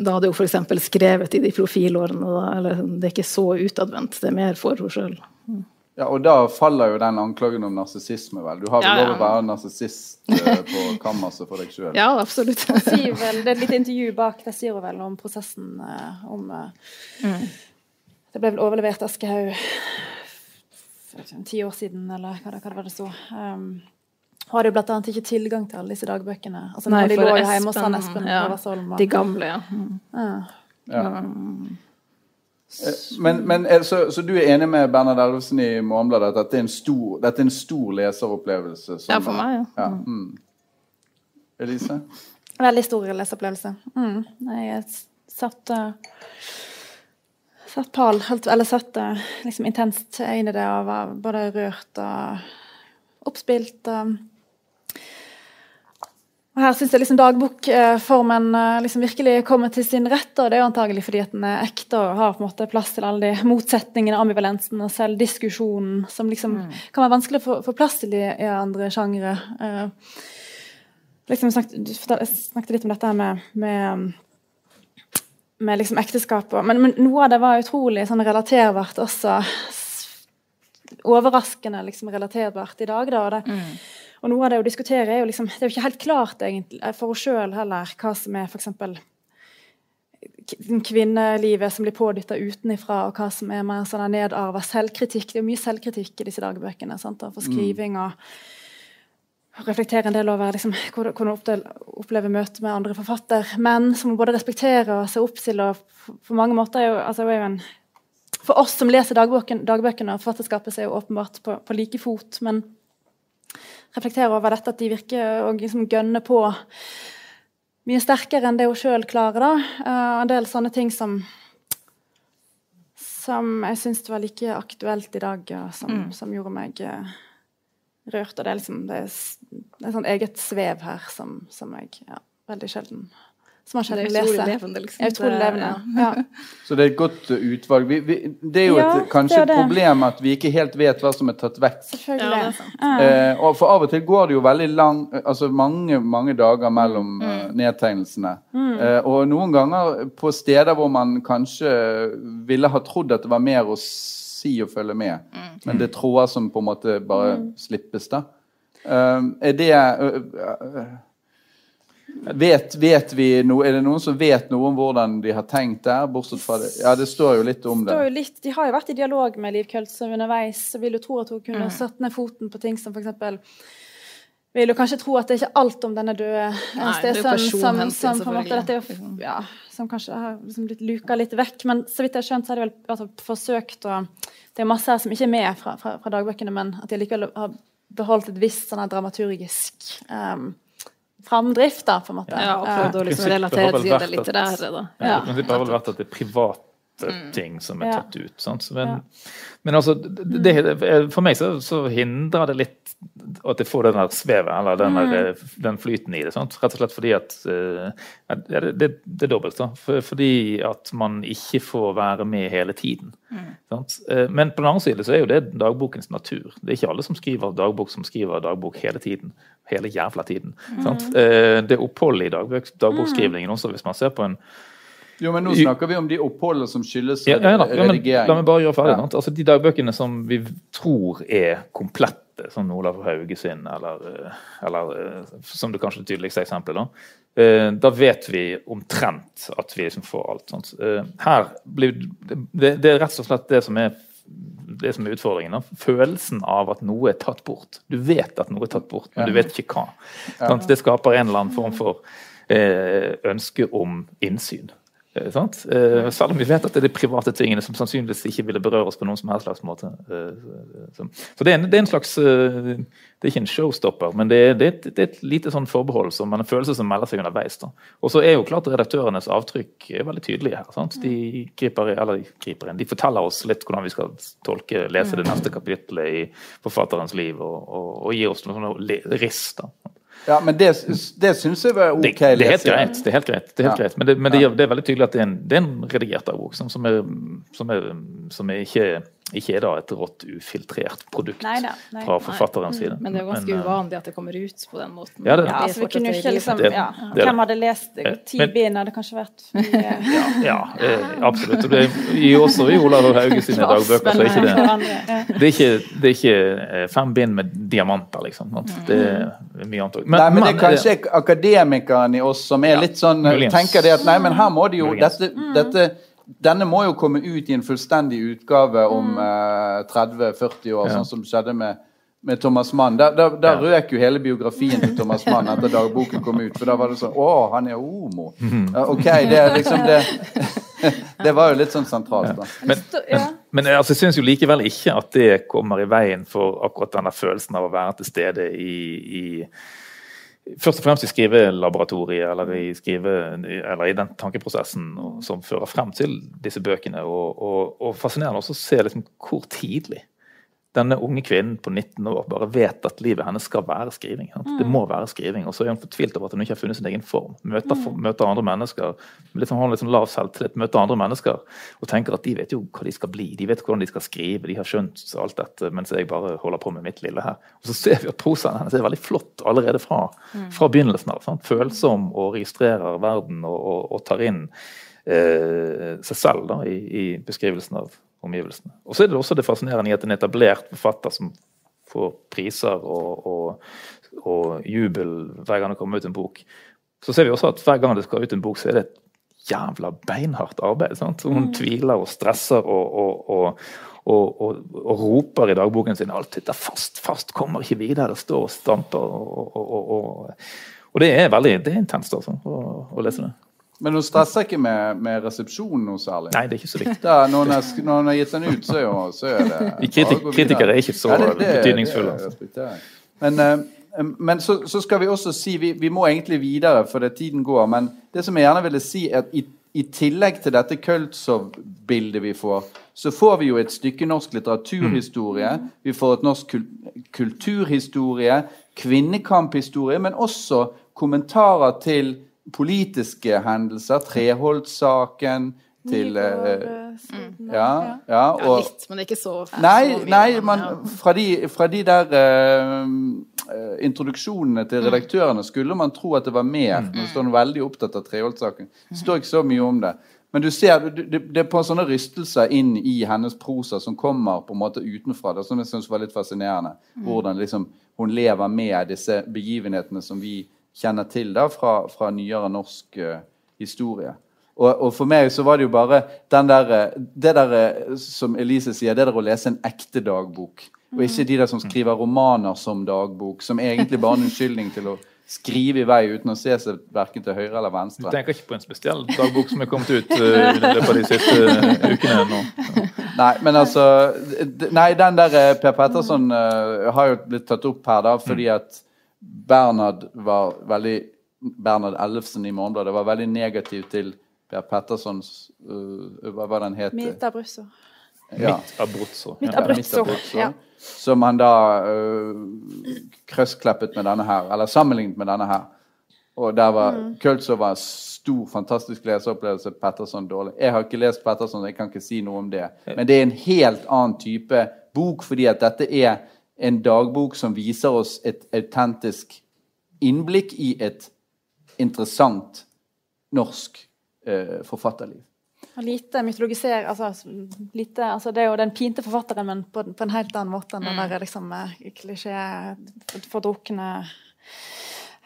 S4: Da hadde hun f.eks. skrevet i de profilårene. Da, eller det er ikke så utadvendt. Det er mer for henne sjøl. Mm.
S1: Ja, og da faller jo den anklagen om narsissisme, vel. Du har vel ja, ja. lov å være narsissist eh, på kammerset for deg sjøl?
S4: Ja, absolutt.
S3: det er et lite intervju bak. Det sier hun vel om prosessen om mm. Det ble vel overlevert Aschehoug ti år siden, eller hva det, hva det var det så. Um, hadde jo bl.a. ikke tilgang til alle disse dagbøkene. Altså,
S4: Nei,
S3: de
S4: lå
S3: jo hjemme hos han Espen ja,
S4: og... De gamle, ja. Mm. ja. ja.
S1: Eh, men, men så, så, du er enig med Bernhard Elvesen i Morgenbladet at dette er en stor, dette er en stor leseropplevelse?
S4: ja, for meg, ja. ja. Mm.
S1: Elise?
S3: Veldig stor leseropplevelse. Mm. Jeg satt uh, satt pal, eller satt uh, liksom intenst inn i det og var både rørt og oppspilt. Uh, og Her syns jeg liksom dagbokformen eh, liksom virkelig kommer til sin rett. og Det er jo antagelig fordi at den er ekte og har på en måte plass til alle de motsetningene, ambivalensen og selv diskusjonen som liksom mm. kan være vanskelig å få plass til i, i andre sjangre. Uh, liksom snakket, jeg snakket litt om dette med, med med liksom ekteskapet. Men, men, noe av det var utrolig sånn relaterbart også. Overraskende liksom relaterbart i dag. da, og det, mm. Og noe av det å diskutere er jo liksom Det er jo ikke helt klart egentlig for oss sjøl heller hva som er f.eks. kvinnelivet som blir pådytta utenifra, og hva som er mer sånn nedarva selvkritikk. Det er jo mye selvkritikk i disse dagbøkene. sant, For mm. skriving og reflektere en del over liksom, hvordan hun opplever møtet med andre forfattermenn som hun både respekterer og ser opp til. og For mange måter er jo, altså, er jo en, for oss som leser dagbøkene og forfatterskapet, så er jo åpenbart på, på like fot. Men reflektere over dette at de virker å liksom gønne på mye sterkere enn det hun sjøl klarer. da. Uh, en del sånne ting som som jeg syns var like aktuelt i dag, og som, mm. som gjorde meg uh, rørt. Og det er liksom det er, det er sånn eget svev her som, som jeg ja, veldig sjelden som man sjelden leser. Levende, liksom. Utrolig levende, ja.
S1: Så det er et godt uh, utvalg. Vi, vi, det er jo ja, et, kanskje et problem at vi ikke helt vet hva som er tatt vekk.
S3: Selvfølgelig.
S1: Ja, eh, og For av og til går det jo veldig lang, altså mange mange dager mellom mm. uh, nedtegnelsene. Mm. Eh, og noen ganger på steder hvor man kanskje ville ha trodd at det var mer å si og følge med, mm. men det er tråder som på en måte bare mm. slippes. da. Uh, er det uh, Vet, vet vi no, er det noen som vet noe om hvordan de har tenkt der? bortsett fra det? Ja, det står jo litt om det.
S3: Litt, de har jo vært i dialog med Liv Køltse underveis. så vil jo tro at hun kunne mm. satt ned foten på ting som f.eks. Vil jo kanskje tro at det er ikke alt om denne døde stesønnen som, som, på en måte, dette er jo, ja, som kanskje har liksom blitt luka litt vekk. Men så vidt jeg har skjønt, så har de vel altså, forsøkt å Det er masse her som ikke er med fra, fra, fra dagbøkene, men at de likevel har beholdt et visst sånn dramaturgisk um, framdrift, da, på en måte.
S4: Ja, og prøvd å liksom relatere til det litt. Da.
S2: Ja, Prinsippet har vel vært at det er private mm. Ting som er tatt ut. Sant? Men, men altså, det, for meg så, så, hindrer det litt at jeg får den der svevet, eller den, der, mm. den, flyten i det. Sant? Rett og slett fordi at uh, det, det, er dobbelt. da. For, fordi at man ikke får være med hele tiden. Mm. Men på den andre side så er jo det dagbokens natur. Det er ikke alle som skriver dagbok som skriver dagbok hele tiden. Hele jævla tiden. Mm. Uh, det oppholdet i dagbok, dagbokskrivningen også, hvis man ser på en
S1: jo, men Nå snakker vi om de oppholdene som skyldes
S2: ja, ja, redigering. la meg bare gjøre ferdig. Ja. Altså, De dagbøkene som vi tror er komplette, som Olav Hauge sin, eller, eh, eller eh, som det kanskje tydeligste eksempelet, da, eh, da vet vi omtrent at vi liksom får alt. Sånt. Her blir, det, det, er rett og slett det som er det som er utfordringen. Da. Følelsen av at noe er tatt bort. Du vet at noe er tatt bort, men du vet ikke hva. Ja. Det skaper en eller annen form for eh, ønske om innsyn. Eh, eh, selv om vi vet at det er de private tingene som sannsynligvis ikke ville berøre oss på noen som helst slags måte. Eh, så, det, er en, det, er en, slags Det er ikke en showstopper, men det er, det er, et, lite sånn forbehold, som, en følelse som melder seg underveis. Og så er jo klart redaktørenes avtrykk er veldig tydelige her. Sant? De griper, eller griper inn, de forteller oss litt hvordan vi skal tolke, lese det neste kapittelet i forfatterens liv, og, og, og gir oss noen riss. da.
S1: Ja, men det, det syns jeg var OK. Det,
S2: det, er helt greit. Det er helt greit. Det er, helt greit. Men, det, men det, er veldig tydelig at det er en, det er en redigert dagbok som, som, som, som er ikke ikke er da et rått, ufiltrert produkt
S3: neida, nei,
S2: fra forfatterens side.
S4: Men det er jo ganske men, eh, uvanlig at det kommer ut på den måten.
S3: Ja, det, ja, altså, vi kunne ikke liksom, ja, Hvem hadde lest ti bind? Hadde kanskje vært
S2: ja, ja, eh, absolutt. Og det er også i Olav Hauge sine dagbøker, så er ikke det det er ikke, det er ikke eh, fem bind med diamanter, liksom. Det er mye annet òg.
S1: Men, nei, men det er kanskje akademikeren i oss som er litt sånn tenker det at nei, men her må de jo dette, dette denne må jo komme ut i en fullstendig utgave om mm. eh, 30-40 år, ja. sånn som skjedde med, med Thomas Mann. Der, der, der ja. røk jo hele biografien til Thomas Mann etter dagboken kom ut. For da var det sånn Å, han er homo! Mm. Ja, OK, det er liksom det Det var jo litt sånn sentralt, da.
S2: Men, men, men altså, jeg syns jo likevel ikke at det kommer i veien for akkurat denne følelsen av å være til stede i, i Først og fremst i skrivelaboratoriet eller i, skrive, eller i den tankeprosessen som fører frem til disse bøkene. Og, og, og fascinerende også å se liksom hvor tidlig denne unge kvinnen på 19 år bare vet at livet hennes skal være skriving. Mm. Det må være skriving. Og så er hun fortvilt over at hun ikke har funnet sin egen form. Møter, mm. møter andre mennesker, liksom, har sånn lav selvtillit, møter andre mennesker og tenker at de vet jo hva de skal bli. De vet hvordan de skal skrive, de har skjønt alt dette, mens jeg bare holder på med mitt lille her. Og så ser vi at prosaen hennes er veldig flott allerede fra, mm. fra begynnelsen av. Sant? Følsom og registrerer verden og, og, og tar inn eh, seg selv da, i, i, beskrivelsen av omgivelsene. Og så er det også det fascinerende i at en etablert forfatter som får priser og, og, og jubel hver gang det kommer ut en bok, så ser vi også at hver gang det skal ut en bok, så er det et jævla beinhardt arbeid. Sant? Hun mm. tviler og stresser og, og, og, og, og, roper i dagboken sin alt sitter fast, fast, kommer ikke videre. Det står og stamper. Og, det er veldig det er intenst altså, å, å, lese det.
S1: Men hun stresser ikke med, med resepsjonen noe særlig?
S2: Nei, det er ikke så viktig.
S1: Da, når, hun har, gitt den ut, så jo, så er det
S2: Vi kritik, Kritikere er ikke så ja, betydningsfulle.
S1: Altså. Men, uh, men så, så, skal vi også si vi, vi må egentlig videre, for det tiden går. Men det som jeg gjerne ville si, er at i, i tillegg til dette Kultzow-bildet vi får, så får vi jo et stykke norsk litteraturhistorie. Mm. Vi får et norsk kul kulturhistorie, kvinnekamphistorie, men også kommentarer til politiske hendelser. Treholt-saken til
S4: mm.
S1: ja, ja,
S4: og, litt, men ikke så
S1: Nei, nei man, fra, de, fra de der uh, introduksjonene til mm. redaktørene skulle man tro at det var mer. Mm. Nå står veldig opptatt av Treholt-saken. Det står ikke så mye om det. Men du ser, det, det er på sånne rystelser inn i hennes prosa som kommer på en måte utenfra. Det som jeg synes var litt fascinerende. Mm. Hvordan liksom, hun lever med disse begivenhetene som vi kjenner til da, fra, fra nyere norsk uh, historie. Og, og, for meg så var det jo bare den der, det der som Elise sier, det der å lese en ekte dagbok. Og ikke de der som skriver romaner som dagbok, som egentlig bare er en unnskyldning til å skrive i vei uten å se seg verken til høyre eller venstre.
S2: Du tenker ikke på en spesiell dagbok som er kommet ut uh, i løpet av de siste uh, ukene? nå?
S1: Nei, men altså Nei, den der Per Petterson uh, har jo blitt tatt opp her da, fordi mm. at Bernhard var veldig Bernhard Ellefsen i Morgenbladet var veldig negativ til Per Pettersons Hva var den het?
S3: Mitt Abruzzo.
S1: Ja.
S2: Mitt Abruzzo.
S3: Mitt Abruzzo. Ja.
S1: Som han da uh, krøsskleppet med denne her, eller sammenlignet med denne her. Og der var mm. Kultzov var stor, fantastisk leseopplevelse. Petterson dårlig. Jeg har ikke lest Petterson, jeg kan ikke si noe om det. Men det er en helt annen type bok, fordi at dette er en dagbok som viser oss et autentisk innblikk i et interessant norsk eh, forfatterliv.
S3: Lite mytologisering altså, lite, altså, Det er jo den pinte forfatteren, men på, på en helt annen måte enn den mm. der liksom, klisjé fordrukne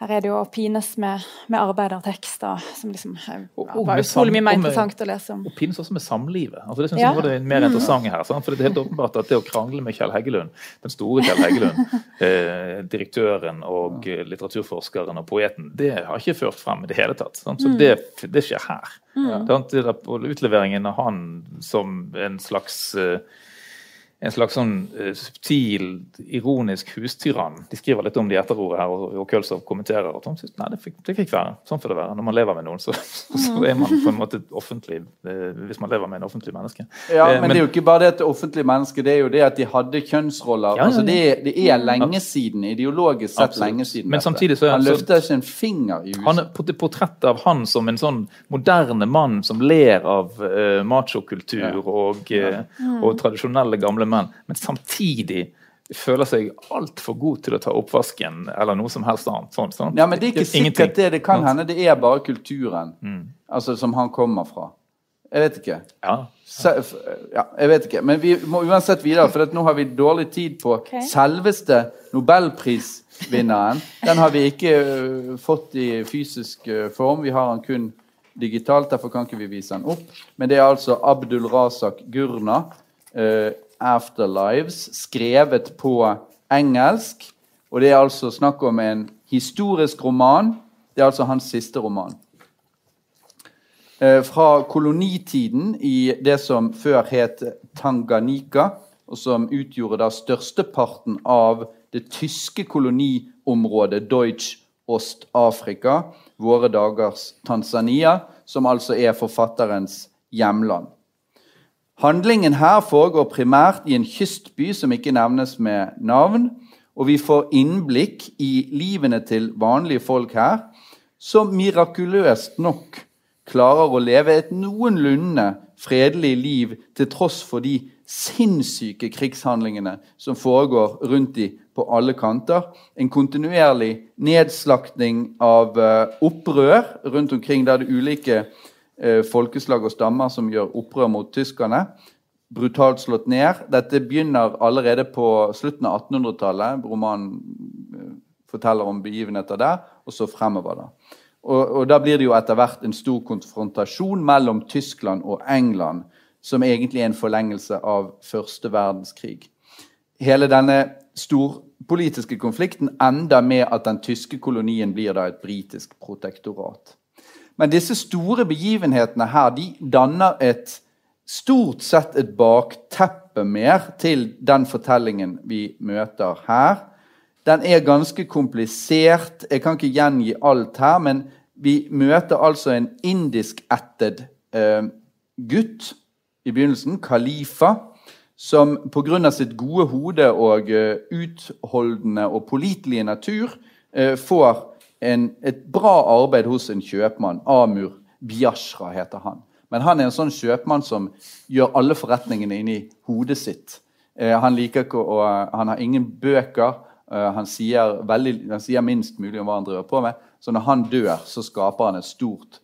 S3: her er det jo å pines med, med arbeidertekster, som liksom og var utrolig mye mer interessant å lese om.
S2: Og pines også med samlivet. Altså, det synes ja. jeg var det mer interessante her. Sant? For det er helt åpenbart at det å krangle med Kjell Heggelund, den store Kjell Heggelund, eh, direktøren og eh, litteraturforskeren og poeten, det har ikke ført frem i det hele tatt. Sant? Så mm. det, det, skjer her. Mm. Det er utleveringen av han som en slags eh, en slags sånn uh, subtil, ironisk hustyrann. De skriver litt om det i etterordet her, og, og Kølsov kommenterer at han synes, nei, det fikk, det fikk, være. Sånn får det være. Når man lever med noen, så, så, er man på en måte offentlig uh, hvis man lever med en offentlig menneske.
S1: Ja, uh, men, det er jo ikke bare det at det offentlige menneske, det er jo det at de hadde kjønnsroller. Ja, ja, ja. Altså, det, er, det, er, lenge siden, ideologisk sett Absolutt. lenge siden.
S2: Men samtidig så
S1: er han løfter ikke en finger i huset.
S2: Han er portrettet av han som en sånn moderne mann som ler av machokultur og, og tradisjonelle gamle menn, men samtidig føler seg altfor god til å ta oppvasken eller noe som helst annet. Sånn, sånn.
S1: Ja, men Det er ikke sikkert det. Det kan hende det er bare kulturen mm. altså, som han kommer fra. Jeg vet ikke.
S2: Ja.
S1: Se, ja. jeg vet ikke. Men vi må uansett videre, for nå har vi dårlig tid på okay. selveste nobelprisvinneren. Den har vi ikke uh, fått i fysisk uh, form. Vi har den kun digitalt, derfor kan ikke vi vise den opp. Men det er altså Abdul Razak Gurna. Uh, 'Afterlives', skrevet på engelsk. Og det er altså snakk om en historisk roman. Det er altså hans siste roman. Eh, fra kolonitiden i det som før het Tanganyika, og som utgjorde da størsteparten av det tyske koloniområdet Deutsch Ost-Afrika, våre dagers Tanzania, som altså er forfatterens hjemland. Handlingen her foregår primært i en kystby som ikke nevnes med navn. Og vi får innblikk i livene til vanlige folk her, som mirakuløst nok klarer å leve et noenlunde fredelig liv til tross for de sinnssyke krigshandlingene som foregår rundt dem på alle kanter. En kontinuerlig nedslakting av uh, opprør rundt omkring der det ulike eh, folkeslag og stammer som gjør opprør mot tyskerne. Brutalt slått ned. Dette begynner allerede på slutten av 1800-tallet. Romanen eh, forteller om begivenheter der, og så fremover. da. Og, og, Da blir det jo etter hvert en stor konfrontasjon mellom Tyskland og England, som egentlig er en forlengelse av første verdenskrig. Hele denne storpolitiske konflikten ender med at den tyske kolonien blir da et britisk protektorat. Men disse store begivenhetene her de danner et stort sett et bakteppe mer til den fortellingen vi møter her. Den er ganske komplisert. Jeg kan ikke gjengi alt her, men vi møter altså en indiskættet eh, gutt i begynnelsen, Khalifa, som pga. sitt gode hode og uh, utholdende og pålitelige natur eh, får en, et bra arbeid hos en kjøpmann. Amur Biashra heter han. Men han er en sånn kjøpmann som gjør alle forretningene inni hodet sitt. Eh, han liker ikke å, han har ingen bøker. Han sier, veldig, han sier, minst mulig om hva han driver på med. Så når han dør, så skaper han et stort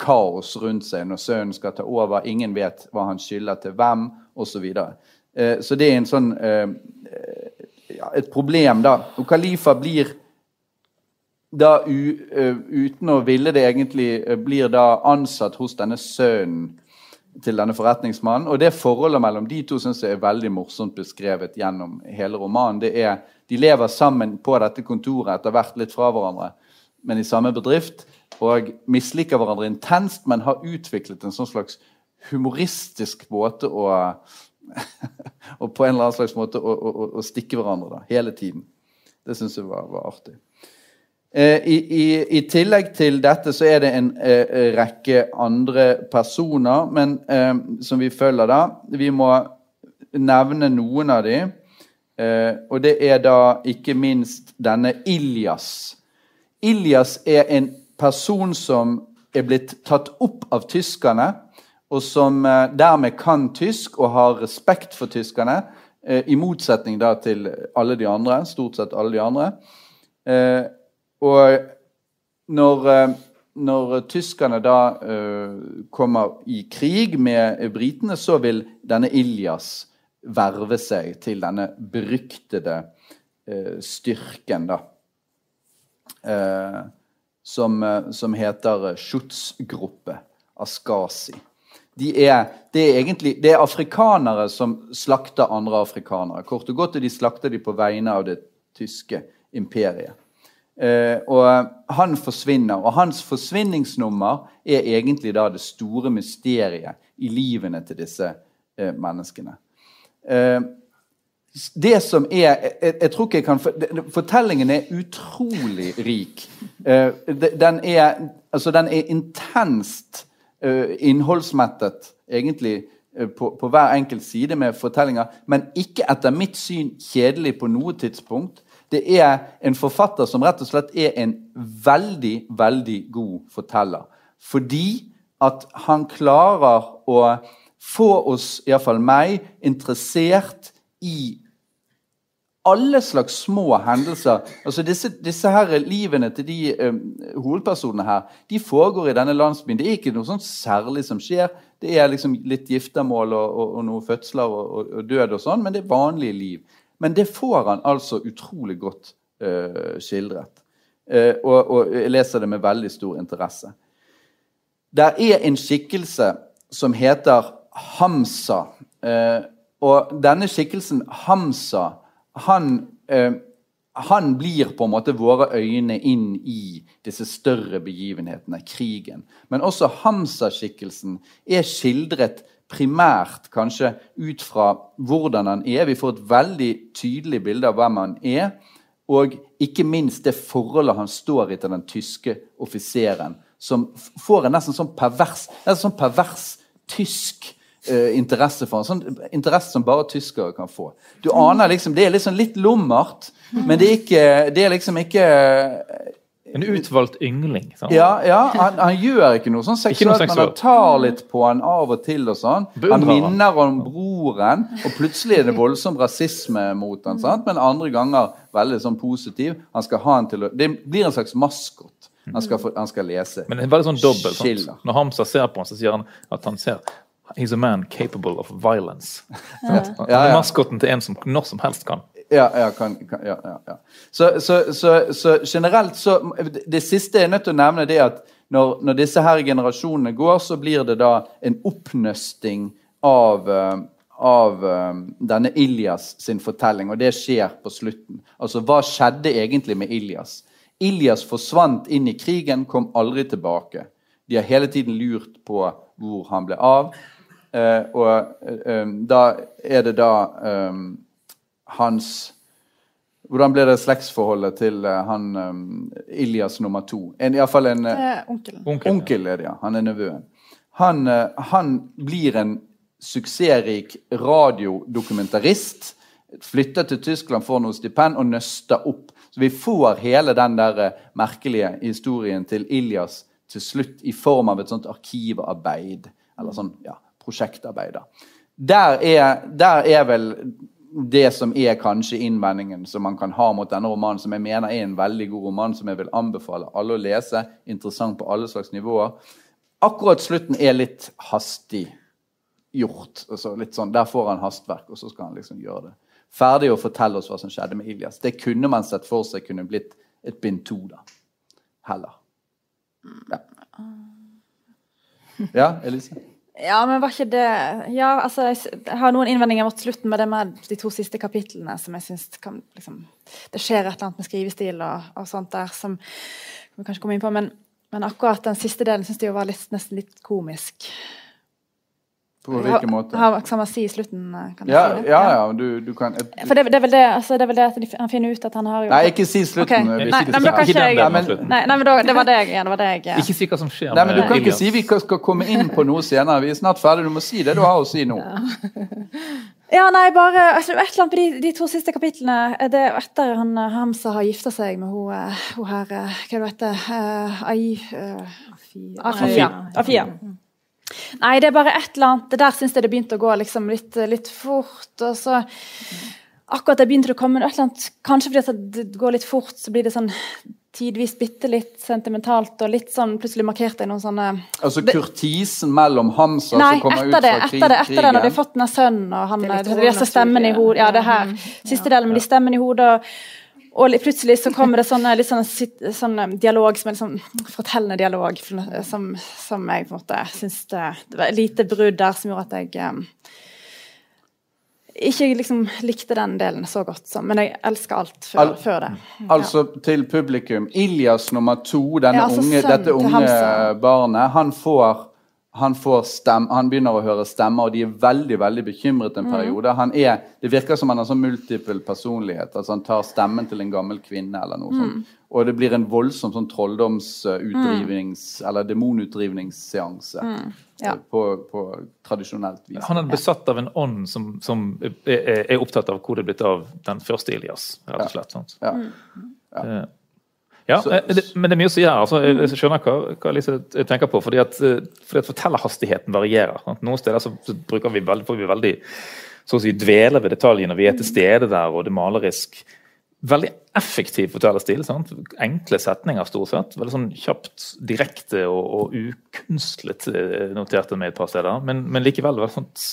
S1: kaos rundt seg når sønnen skal ta over. Ingen vet hva han skylder til hvem osv. Så, eh, så det er en sånn eh, ja, et problem, da. Og Khalifa blir da u, uten å ville det egentlig, blir da ansatt hos denne sønnen til denne forretningsmannen. Og det forholdet mellom de to synes jeg er veldig morsomt beskrevet gjennom hele romanen. Det er, De lever sammen på dette kontoret, etter hvert litt fra hverandre, men i samme bedrift. Og misliker hverandre intenst, men har utviklet en sånn slags humoristisk måte å Og på en eller annen slags måte å, å, å stikke hverandre da, hele tiden. Det syns jeg var, var artig. Eh, i, i, i, tillegg til dette så er det en eh, rekke andre personer men, eh, som vi følger. da. Vi må nevne noen av dem. Eh, og det er da ikke minst denne Iljas. Iljas er en person som er blitt tatt opp av tyskerne og som eh, dermed kan tysk og har respekt for tyskerne, eh, i motsetning da til alle de andre, stort sett alle de andre. Eh, og når, når tyskerne da kommer i krig med britene, så vil denne Iljas verve seg til denne beryktede styrken, da. Som, som heter Schutzgruppe, Askasi de er, det, er egentlig, det er afrikanere som slakter andre afrikanere. Kort og godt, og de slakter de på vegne av det tyske imperiet. Eh, og han forsvinner, og hans forsvinningsnummer er egentlig da det store mysteriet i livene til disse eh, menneskene. Eh, det som er jeg, jeg, tror ikke jeg kan Fortellingen er utrolig rik. Eh, den er, altså, den er intenst innholdsmettet, egentlig, på, på, hver enkelt side med fortellinger, men ikke etter mitt syn kjedelig på noe tidspunkt. Det er en forfatter som rett og slett er en veldig, veldig god forteller. Fordi at han klarer å få oss, iallfall meg, interessert i alle slags små hendelser. Altså disse, disse her Livene til de um, hovedpersonene her de foregår i denne landsbyen. Det er ikke noe sånt særlig som skjer. Det er liksom litt giftermål og, og, og noen fødsler og, og, død og sånn, men det er vanlige liv. Men det får han altså utrolig godt uh, skildret. Uh, og, jeg leser det med veldig stor interesse. Der er en skikkelse som heter Hamsa. Uh, og denne skikkelsen Hamsa han, eh, han blir på en måte våre øyne inn i disse større begivenhetene, krigen. Men også Hamsa-skikkelsen er skildret primært kanskje ut fra hvordan han er. Vi får et veldig tydelig bilde av hvem han er. Og ikke minst det forholdet han står i til den tyske offiseren, som får en nesten sånn pervers, nesten sånn pervers tysk eh, interesse for. ham. sånn interesse som bare tyskere kan få. Du aner liksom, Det er liksom litt lummert, men det er, ikke, det er liksom ikke
S2: en utvalgt yngling.
S1: Sant? Ja, ja han, han, gjør ikke noe sånn seksuelt, men han tar litt på han av og til. og sånn. Han minner om broren, og plutselig er det voldsom rasisme mot han, sant? men andre ganger veldig sånn positiv. Han skal ha han til å, Det blir en slags maskot. Han skal, få, han skal lese.
S2: Men det er veldig sånn dobbelt. sant? Når Hamza ser på han, så sier han at han ser He's a man capable of violence. Ja. Han
S1: Ja,
S2: er maskoten til en som når som helst kan.
S1: Ja, ja, kan, kan, ja, ja. Så, så, så, så generelt så det- siste jeg er nødt til å nevne, det er at når, når disse her generasjonene går, så blir det da en oppnøsting av, eh, av eh, denne Ilias sin fortelling, og det skjer på slutten. Altså, hva skjedde egentlig med Ilias? Ilias forsvant inn i krigen, kom aldri tilbake. De har hele tiden lurt på hvor han ble av. Eh, og da er det da hans Hvordan ble det slektsforholdet til eh, han um, Ilias nummer to? En, fall en uh,
S3: Eh, onkelen.
S2: Onkel.
S1: onkel er det, ja. Han er nevøen. Han, uh, han blir en suksessrik radiodokumentarist. Flytter til Tyskland, får noe stipend og nøster opp. Så vi får hele den der merkelige historien til Ilias til slutt i form av et sånt arkivarbeid. Eller sånn ja, prosjektarbeid. Der er, der er vel det som er kanskje innvendingen som man kan ha mot denne romanen, som jeg mener er en veldig god roman, som jeg vil anbefale alle å lese. Interessant på alle slags nivåer. Akkurat slutten er litt hastig gjort. Altså litt sånn, Der får han hastverk, og så skal han liksom gjøre det. Ferdig å fortelle oss hva som skjedde med Ilias. Det kunne man sett for seg kunne blitt et bind to, da. Heller. Ja. Ja, Elise?
S3: Ja, men var ikke det Ja, altså, jeg, har noen innvendinger mot slutten med det med de to siste kapitlene som jeg syns kan liksom Det skjer et eller annet med skrivestil og, og sånt der som vi kanskje kommer inn på, men, men akkurat den siste delen syns jeg var litt, nesten litt komisk.
S1: På hvilken måte?
S3: Har si i slutten, kan jeg
S1: Ja,
S3: si det?
S1: ja, ja du, du kan et,
S3: For det, det, er vel det, altså, det er vel det at han finner ut at han har jo
S1: Nei, ikke si slutten.
S3: Ok.
S1: eh,
S3: Nei, nei, men da kan
S2: Ikke
S3: jeg
S1: Nei.
S3: Nei, nei, men da, det var det jeg ja, det var det jeg
S2: Ikke si hva som skjer
S1: Nei, men Du kan ikke si vi skal komme inn på noe senere. Vi er snart ferdig. Du må si det du har å si nå.
S3: Ja, nei, bare altså, et eller annet på de, de to siste kapitlene. er Det etter han eh, Hamza har gifta seg med hun, eh, hun her eh, Hva det hun? uh, Ai... eh, Afia. Afia. Nei, det er bare et eller annet Det Der syns jeg det begynte å gå liksom litt, litt fort. Og så Akkurat det begynte å komme et eller annet Kanskje fordi det går litt fort, så blir det sånn tidvis bitte litt sentimentalt og litt sånn plutselig markert i noen sånne
S1: Altså kurtisen mellom Hamsa
S3: Nei,
S1: som kommer ut fra krigen?
S3: Nei, etter det, etter det, når de har fått den sønnen og han,
S4: Det er litt
S3: de disse stemmene i hodet Ja, det her. Siste delen med de stemmene i hodet. Og, og plutselig så kommer det sånne, litt sånne, sånn eh, dialog som er litt sånn fortellende dialog, som, som jeg på en måte syns det, det var et lite brudd der som gjorde at jeg um, ikke liksom likte den delen så godt så, Men jeg elsker alt før,
S1: Al-
S3: før det.
S1: Altså til publikum. Ilias nummer to,
S3: Ja, altså
S1: unge, dette unge barnet, han får, han får stem, han begynner å høre stemmer, og de er veldig veldig bekymret
S3: Mm.
S1: en periode. Han er, det virker som han har sånn multiple personlighet. altså Han tar stemmen til en gammel kvinne eller noe
S3: Mm.
S1: sånt. Og det blir en voldsom sånn trolldomsutdrivnings- eller demonutdrivningsseanse
S3: Mm. Ja.
S1: på, på tradisjonelt vis.
S2: Han er besatt av en ånd som, som er, er er opptatt av hvor det er blitt av den første Ilias, rett og slett. Sant?
S1: Ja.
S2: Ja. Ja, eh, det, men det er mye å si her. Altså, jeg, skjønner hva, hva Lise tenker på. fordi at, eh, fordi at Fortellerhastigheten varierer. Sant? Noen steder så, så bruker vi veldig, får vi veldig så å si, dvele ved detaljene. Vi er til stede der, og det er malerisk. Veldig effektiv fortellerstil. Sant? Enkle setninger, stort sett. Veldig sånn kjapt, direkte og, og ukunstlet, eh, noterte meg et par steder. Men, men likevel veldig sånt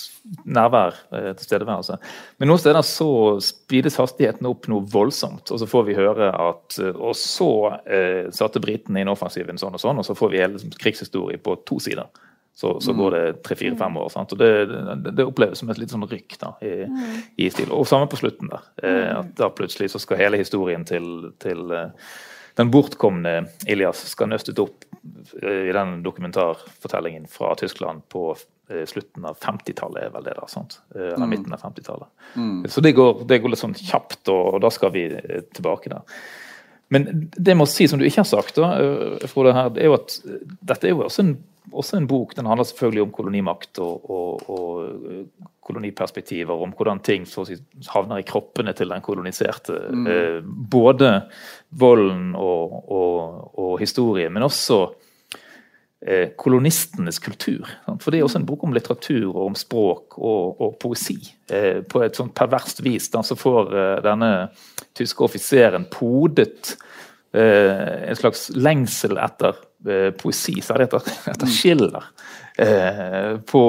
S2: nærvær, eh, tilstedeværelse. Men noen steder så speedes hastigheten opp noe voldsomt, og så får vi høre at eh, Og så eh, satte britene inn offensiven sånn og sånn, og så får vi hele liksom, krigshistorie på to sider. Så, så går det tre-fire-fem år. Sant? Og det, det, det oppleves som et litt sånn rykk da, i, i stil. Og samme på slutten der. Eh, at da plutselig så skal hele historien til, til eh, den bortkomne Ilias skal nøstet opp eh, i den dokumentarfortellingen fra Tyskland på eh, slutten av 50-tallet, er vel det da, sant? Eh, Eller midten av 50-tallet. Så det går, det går litt sånn kjapt, og, og da skal vi tilbake der. Men det jeg må si, som du ikke har sagt, da, eh, Frode, her, det er jo at eh, dette er jo også en, også en bok. Den handler selvfølgelig om kolonimakt og, og, og eh, koloniperspektiver, om hvordan ting si, havner i kroppene til den koloniserte. Eh, både volden og, og, historie, men også kolonistenes kultur. For det er også en bok om litteratur og om språk og, og poesi. Eh, på et sånn perverst vis. Da, så får eh, denne tyske offiseren podet eh, en slags lengsel etter eh, poesi, særlig etter, etter Schiller, eh, på,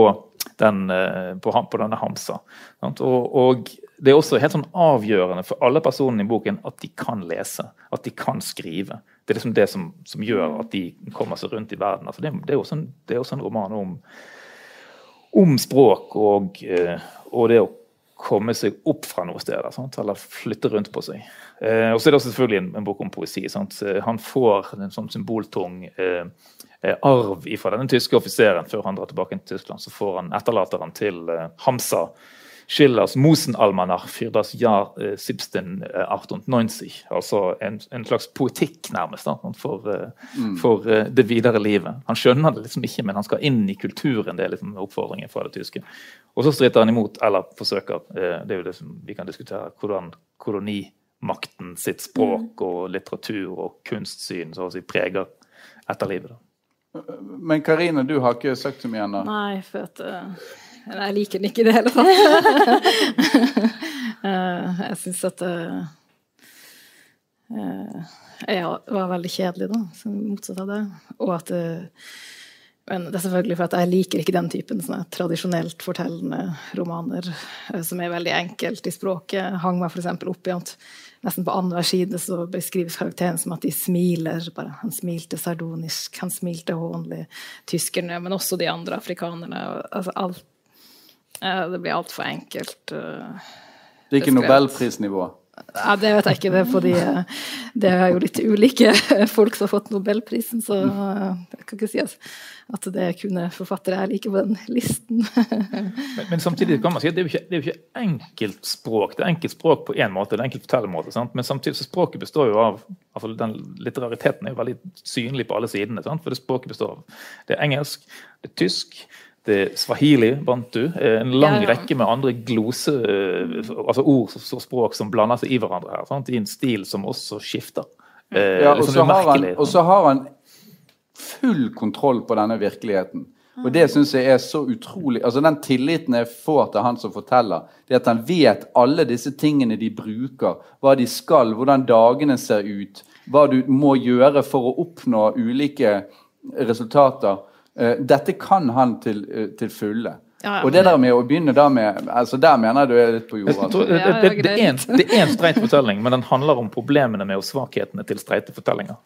S2: den, eh, på, på, denne Hamsa. Og, og, det er også helt sånn avgjørende for alle personene i boken at de kan lese, at de kan skrive. Det er liksom det som, som gjør at de kommer seg rundt i verden. Altså det, det, er også en, det er også en roman om, om språk og, eh, og det å komme seg opp fra noe sted, sant? eller flytte rundt på seg. Eh, og så er det også selvfølgelig en, en bok om poesi. Sant? Han får en sånn symboltung eh, eh, arv fra denne tyske offiseren før han drar tilbake til Tyskland. Så får han etterlater han til eh, Hamsa, Schillers Mosenalmanach für das Jahr äh, 1798. Altså en, en, slags poetikk, nærmest, da, for, mm. for det videre livet. Han skjønner det liksom ikke, men han skal inn i kulturen. Det er liksom oppfordringen fra det tyske. Og så stritter han imot, eller forsøker. Det er jo det som vi kan diskutere. hvordan kolonimakten sitt språk mm. og litteratur og kunstsyn så å si preger etterlivet.
S1: Men Karine, du har ikke sagt så mye ennå?
S4: Nei, for at uh, jeg liker den ikke i det hele tatt. uh, jeg syns at uh, jeg var veldig kjedelig, da, som motsatt av det. Og at men det er selvfølgelig for at jeg liker ikke den typen sånne tradisjonelt fortellende romaner som er veldig enkelt i språket. Hang meg f.eks. opp i at nesten på annenhver side så beskrives karakteren som at de smiler. Bare. Han smilte sardonisk, han smilte hånlig. Tyskerne, men også de andre afrikanerne. Altså, alt, det blir altfor enkelt.
S1: Uh, det er ikke nobelprisnivå?
S4: Ja, det vet jeg ikke. Det er, fordi, det er jo litt ulike folk som har fått nobelprisen, så jeg kan ikke si at det er kun forfattere jeg liker på den listen.
S2: Men, men, samtidig kan man si at det er jo ikke, det er jo ikke enkelt språk. Det er enkelt språk på én måte, det er enkelt fortellermåte. Sant? Men samtidig så språket består jo av altså den Litterariteten er jo veldig synlig på alle sidene. Sant? For det språket består av det er engelsk, det er tysk, swahili, bantu, eh, en lang ja, ja. rekke med andre glose, eh, altså ord og språk som blander seg i hverandre her, sant? i en stil som også skifter.
S1: Eh, ja, og så har, har, han full kontroll på denne virkeligheten. Og det syns jeg er så utrolig altså Den tilliten jeg får til han som forteller, det at han vet alle disse tingene de bruker, hva de skal, hvordan dagene ser ut, hva du må gjøre for å oppnå ulike resultater. Uh, dette kan han til, uh, til fulle. Ja, ja, og det der med å begynne da med altså Der mener jeg du er litt på jorda. Altså.
S2: Det, det, det, det er en streit fortelling, men den handler om problemene med og svakhetene til streite fortellinger.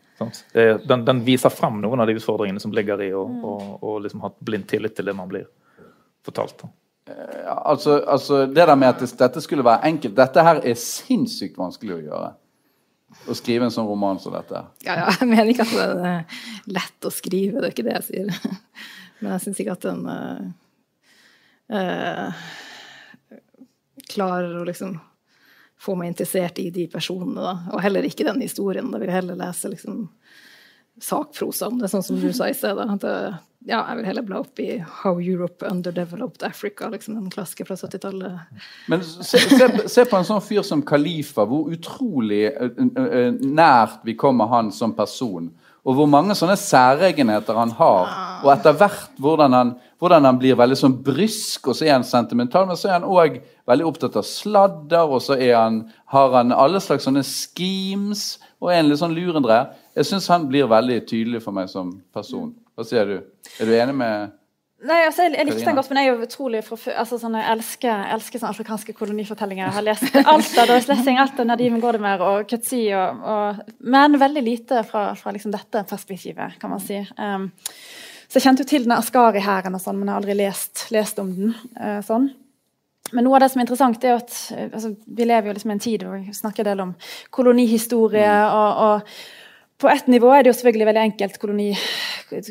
S2: Den, den, viser frem noen av de utfordringene som ligger i å mm. liksom ha blind tillit til det man blir fortalt.
S1: Uh, altså, altså, Det der med at dette skulle være enkelt Dette her er sinnssykt vanskelig å gjøre å skrive en sånn roman som dette?
S4: Ja, ja, jeg mener ikke at det er lett å skrive, det er ikke det jeg sier. Men jeg syns ikke at den uh, uh, klarer å liksom få meg interessert i de personene, da. Og heller ikke den historien. Da vil jeg heller lese liksom sakprosa om det, sånn som du sa i sted. At ja, jeg vil heller bla opp i How Europe Underdeveloped Africa, liksom en klassiske fra 70-tallet.
S1: Men se, se, se, på en sånn fyr som Khalifa, hvor utrolig nært vi kommer han som person. Og hvor mange sånne særegenheter han har. Og etter hvert hvordan han, hvordan han blir veldig sånn brysk, og så er han sentimental, men så er han òg veldig opptatt av sladder, og så han, har han alle slags sånne schemes og er en litt sånn lurendre. Jeg syns han blir veldig tydelig for meg som person. Hva sier du? Er du enig med
S3: Nei, altså, jeg, jeg likte den godt, men jeg er jo utrolig altså, sånn, Jeg elsker, elsker sånne afrikanske kolonifortellinger. Jeg har lest alt av Doris Lessing, alt av Nadim Gordimer og Kutsi, og, og, men veldig lite fra, fra liksom dette perspektivet, kan man si. Um, så jeg kjente jo til den Askari-hæren, sånn, men jeg har aldri lest, lest om den. Uh, sånn. Men noe av det som er interessant, er at altså, vi lever jo liksom i en tid hvor vi snakker en del om kolonihistorie. Mm. og, og på ett nivå er det jo selvfølgelig veldig enkelt. Koloni,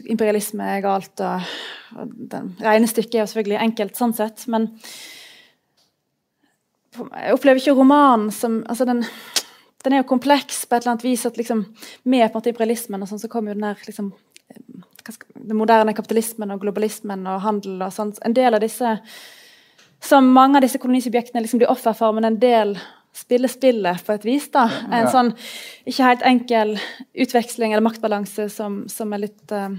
S3: imperialisme er galt. Og, regnestykket er jo selvfølgelig enkelt sånn sett. Men jeg opplever ikke romanen som altså den, den, er jo kompleks på et eller annet vis. at liksom, Med på imperialismen og sånn, så kommer jo den der liksom, den moderne kapitalismen og globalismen og handel og sånn. En del av disse som mange av disse kolonisubjektene liksom blir offer for, men en del spiller spillet på et vis. da. En sånn ikke helt enkel utveksling eller maktbalanse som, som er litt uh,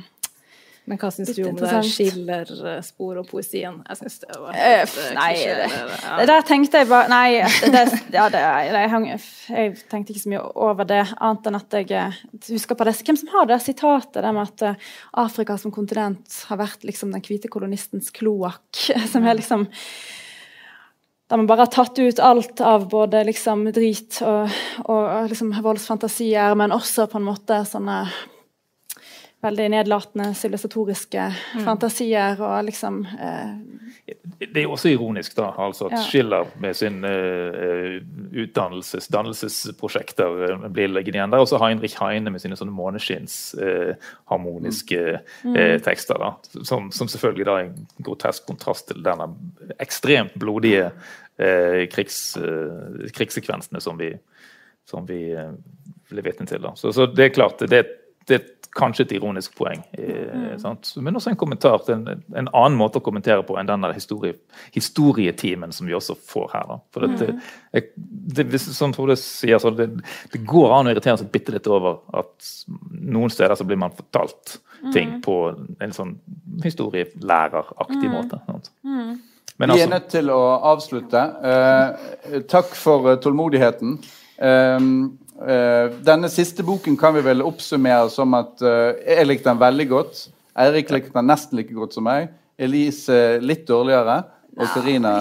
S4: Men hva syns du om det
S3: skiller
S4: Schiller-sporet og poesien? Jeg syns det var
S3: Eh,
S4: helt, eh,
S3: nei, det-. Det der tenkte jeg bare Nei, det, ja, det, jeg, hang, jeg tenkte ikke så mye over det, annet enn at jeg eh, husker på det. Hvem som har det sitatet det med at Afrika som kontinent har vært liksom den hvite kolonistens kloakk, som er liksom der man bare har tatt ut alt av både liksom drit og, og liksom voldsfantasier, men også på en måte sånne veldig nedlatende sivilisatoriske fantasier og liksom eh,
S2: Det er jo også ironisk da, altså at
S3: Ja.
S2: Schiller med sin uh, utdannelses, dannelsesprosjekter uh, blir liggende igjen der, og så Heinrich Heine med sine sånne måneskinnsharmoniske eh, tekster. da, som, som selvfølgelig da er en grotesk kontrast til denne ekstremt blodige krigs, krigssekvensene som vi, som vi ble vitne til. da. Så, så det er klart, det, det kanskje et ironisk poeng. Eh, sant? Men også en kommentar til en, en annen måte å kommentere på enn den der historie, historietimen som vi også får her. da. For det, jeg, det, hvis, som Frode sier, så det, det går an å irritere seg bitte litt over at noen steder så blir man fortalt ting på en sånn historielæreraktig måte. Sant? Men
S1: Vi er
S2: altså,
S1: nødt til å avslutte. Eh, takk for eh, tålmodigheten. Eh, eh, denne siste boken kan vi vel oppsummere som at eh, jeg likte den veldig godt. Eirik likte den nesten like godt som meg. Elise litt dårligere. Og Karina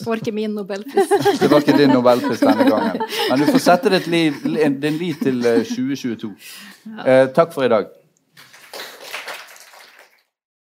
S4: Får ikke min nobelpris.
S1: Det var ikke din nobelpris denne gangen. Men du får sette ditt liv, din lit til eh, 2022. Eh, takk for i dag.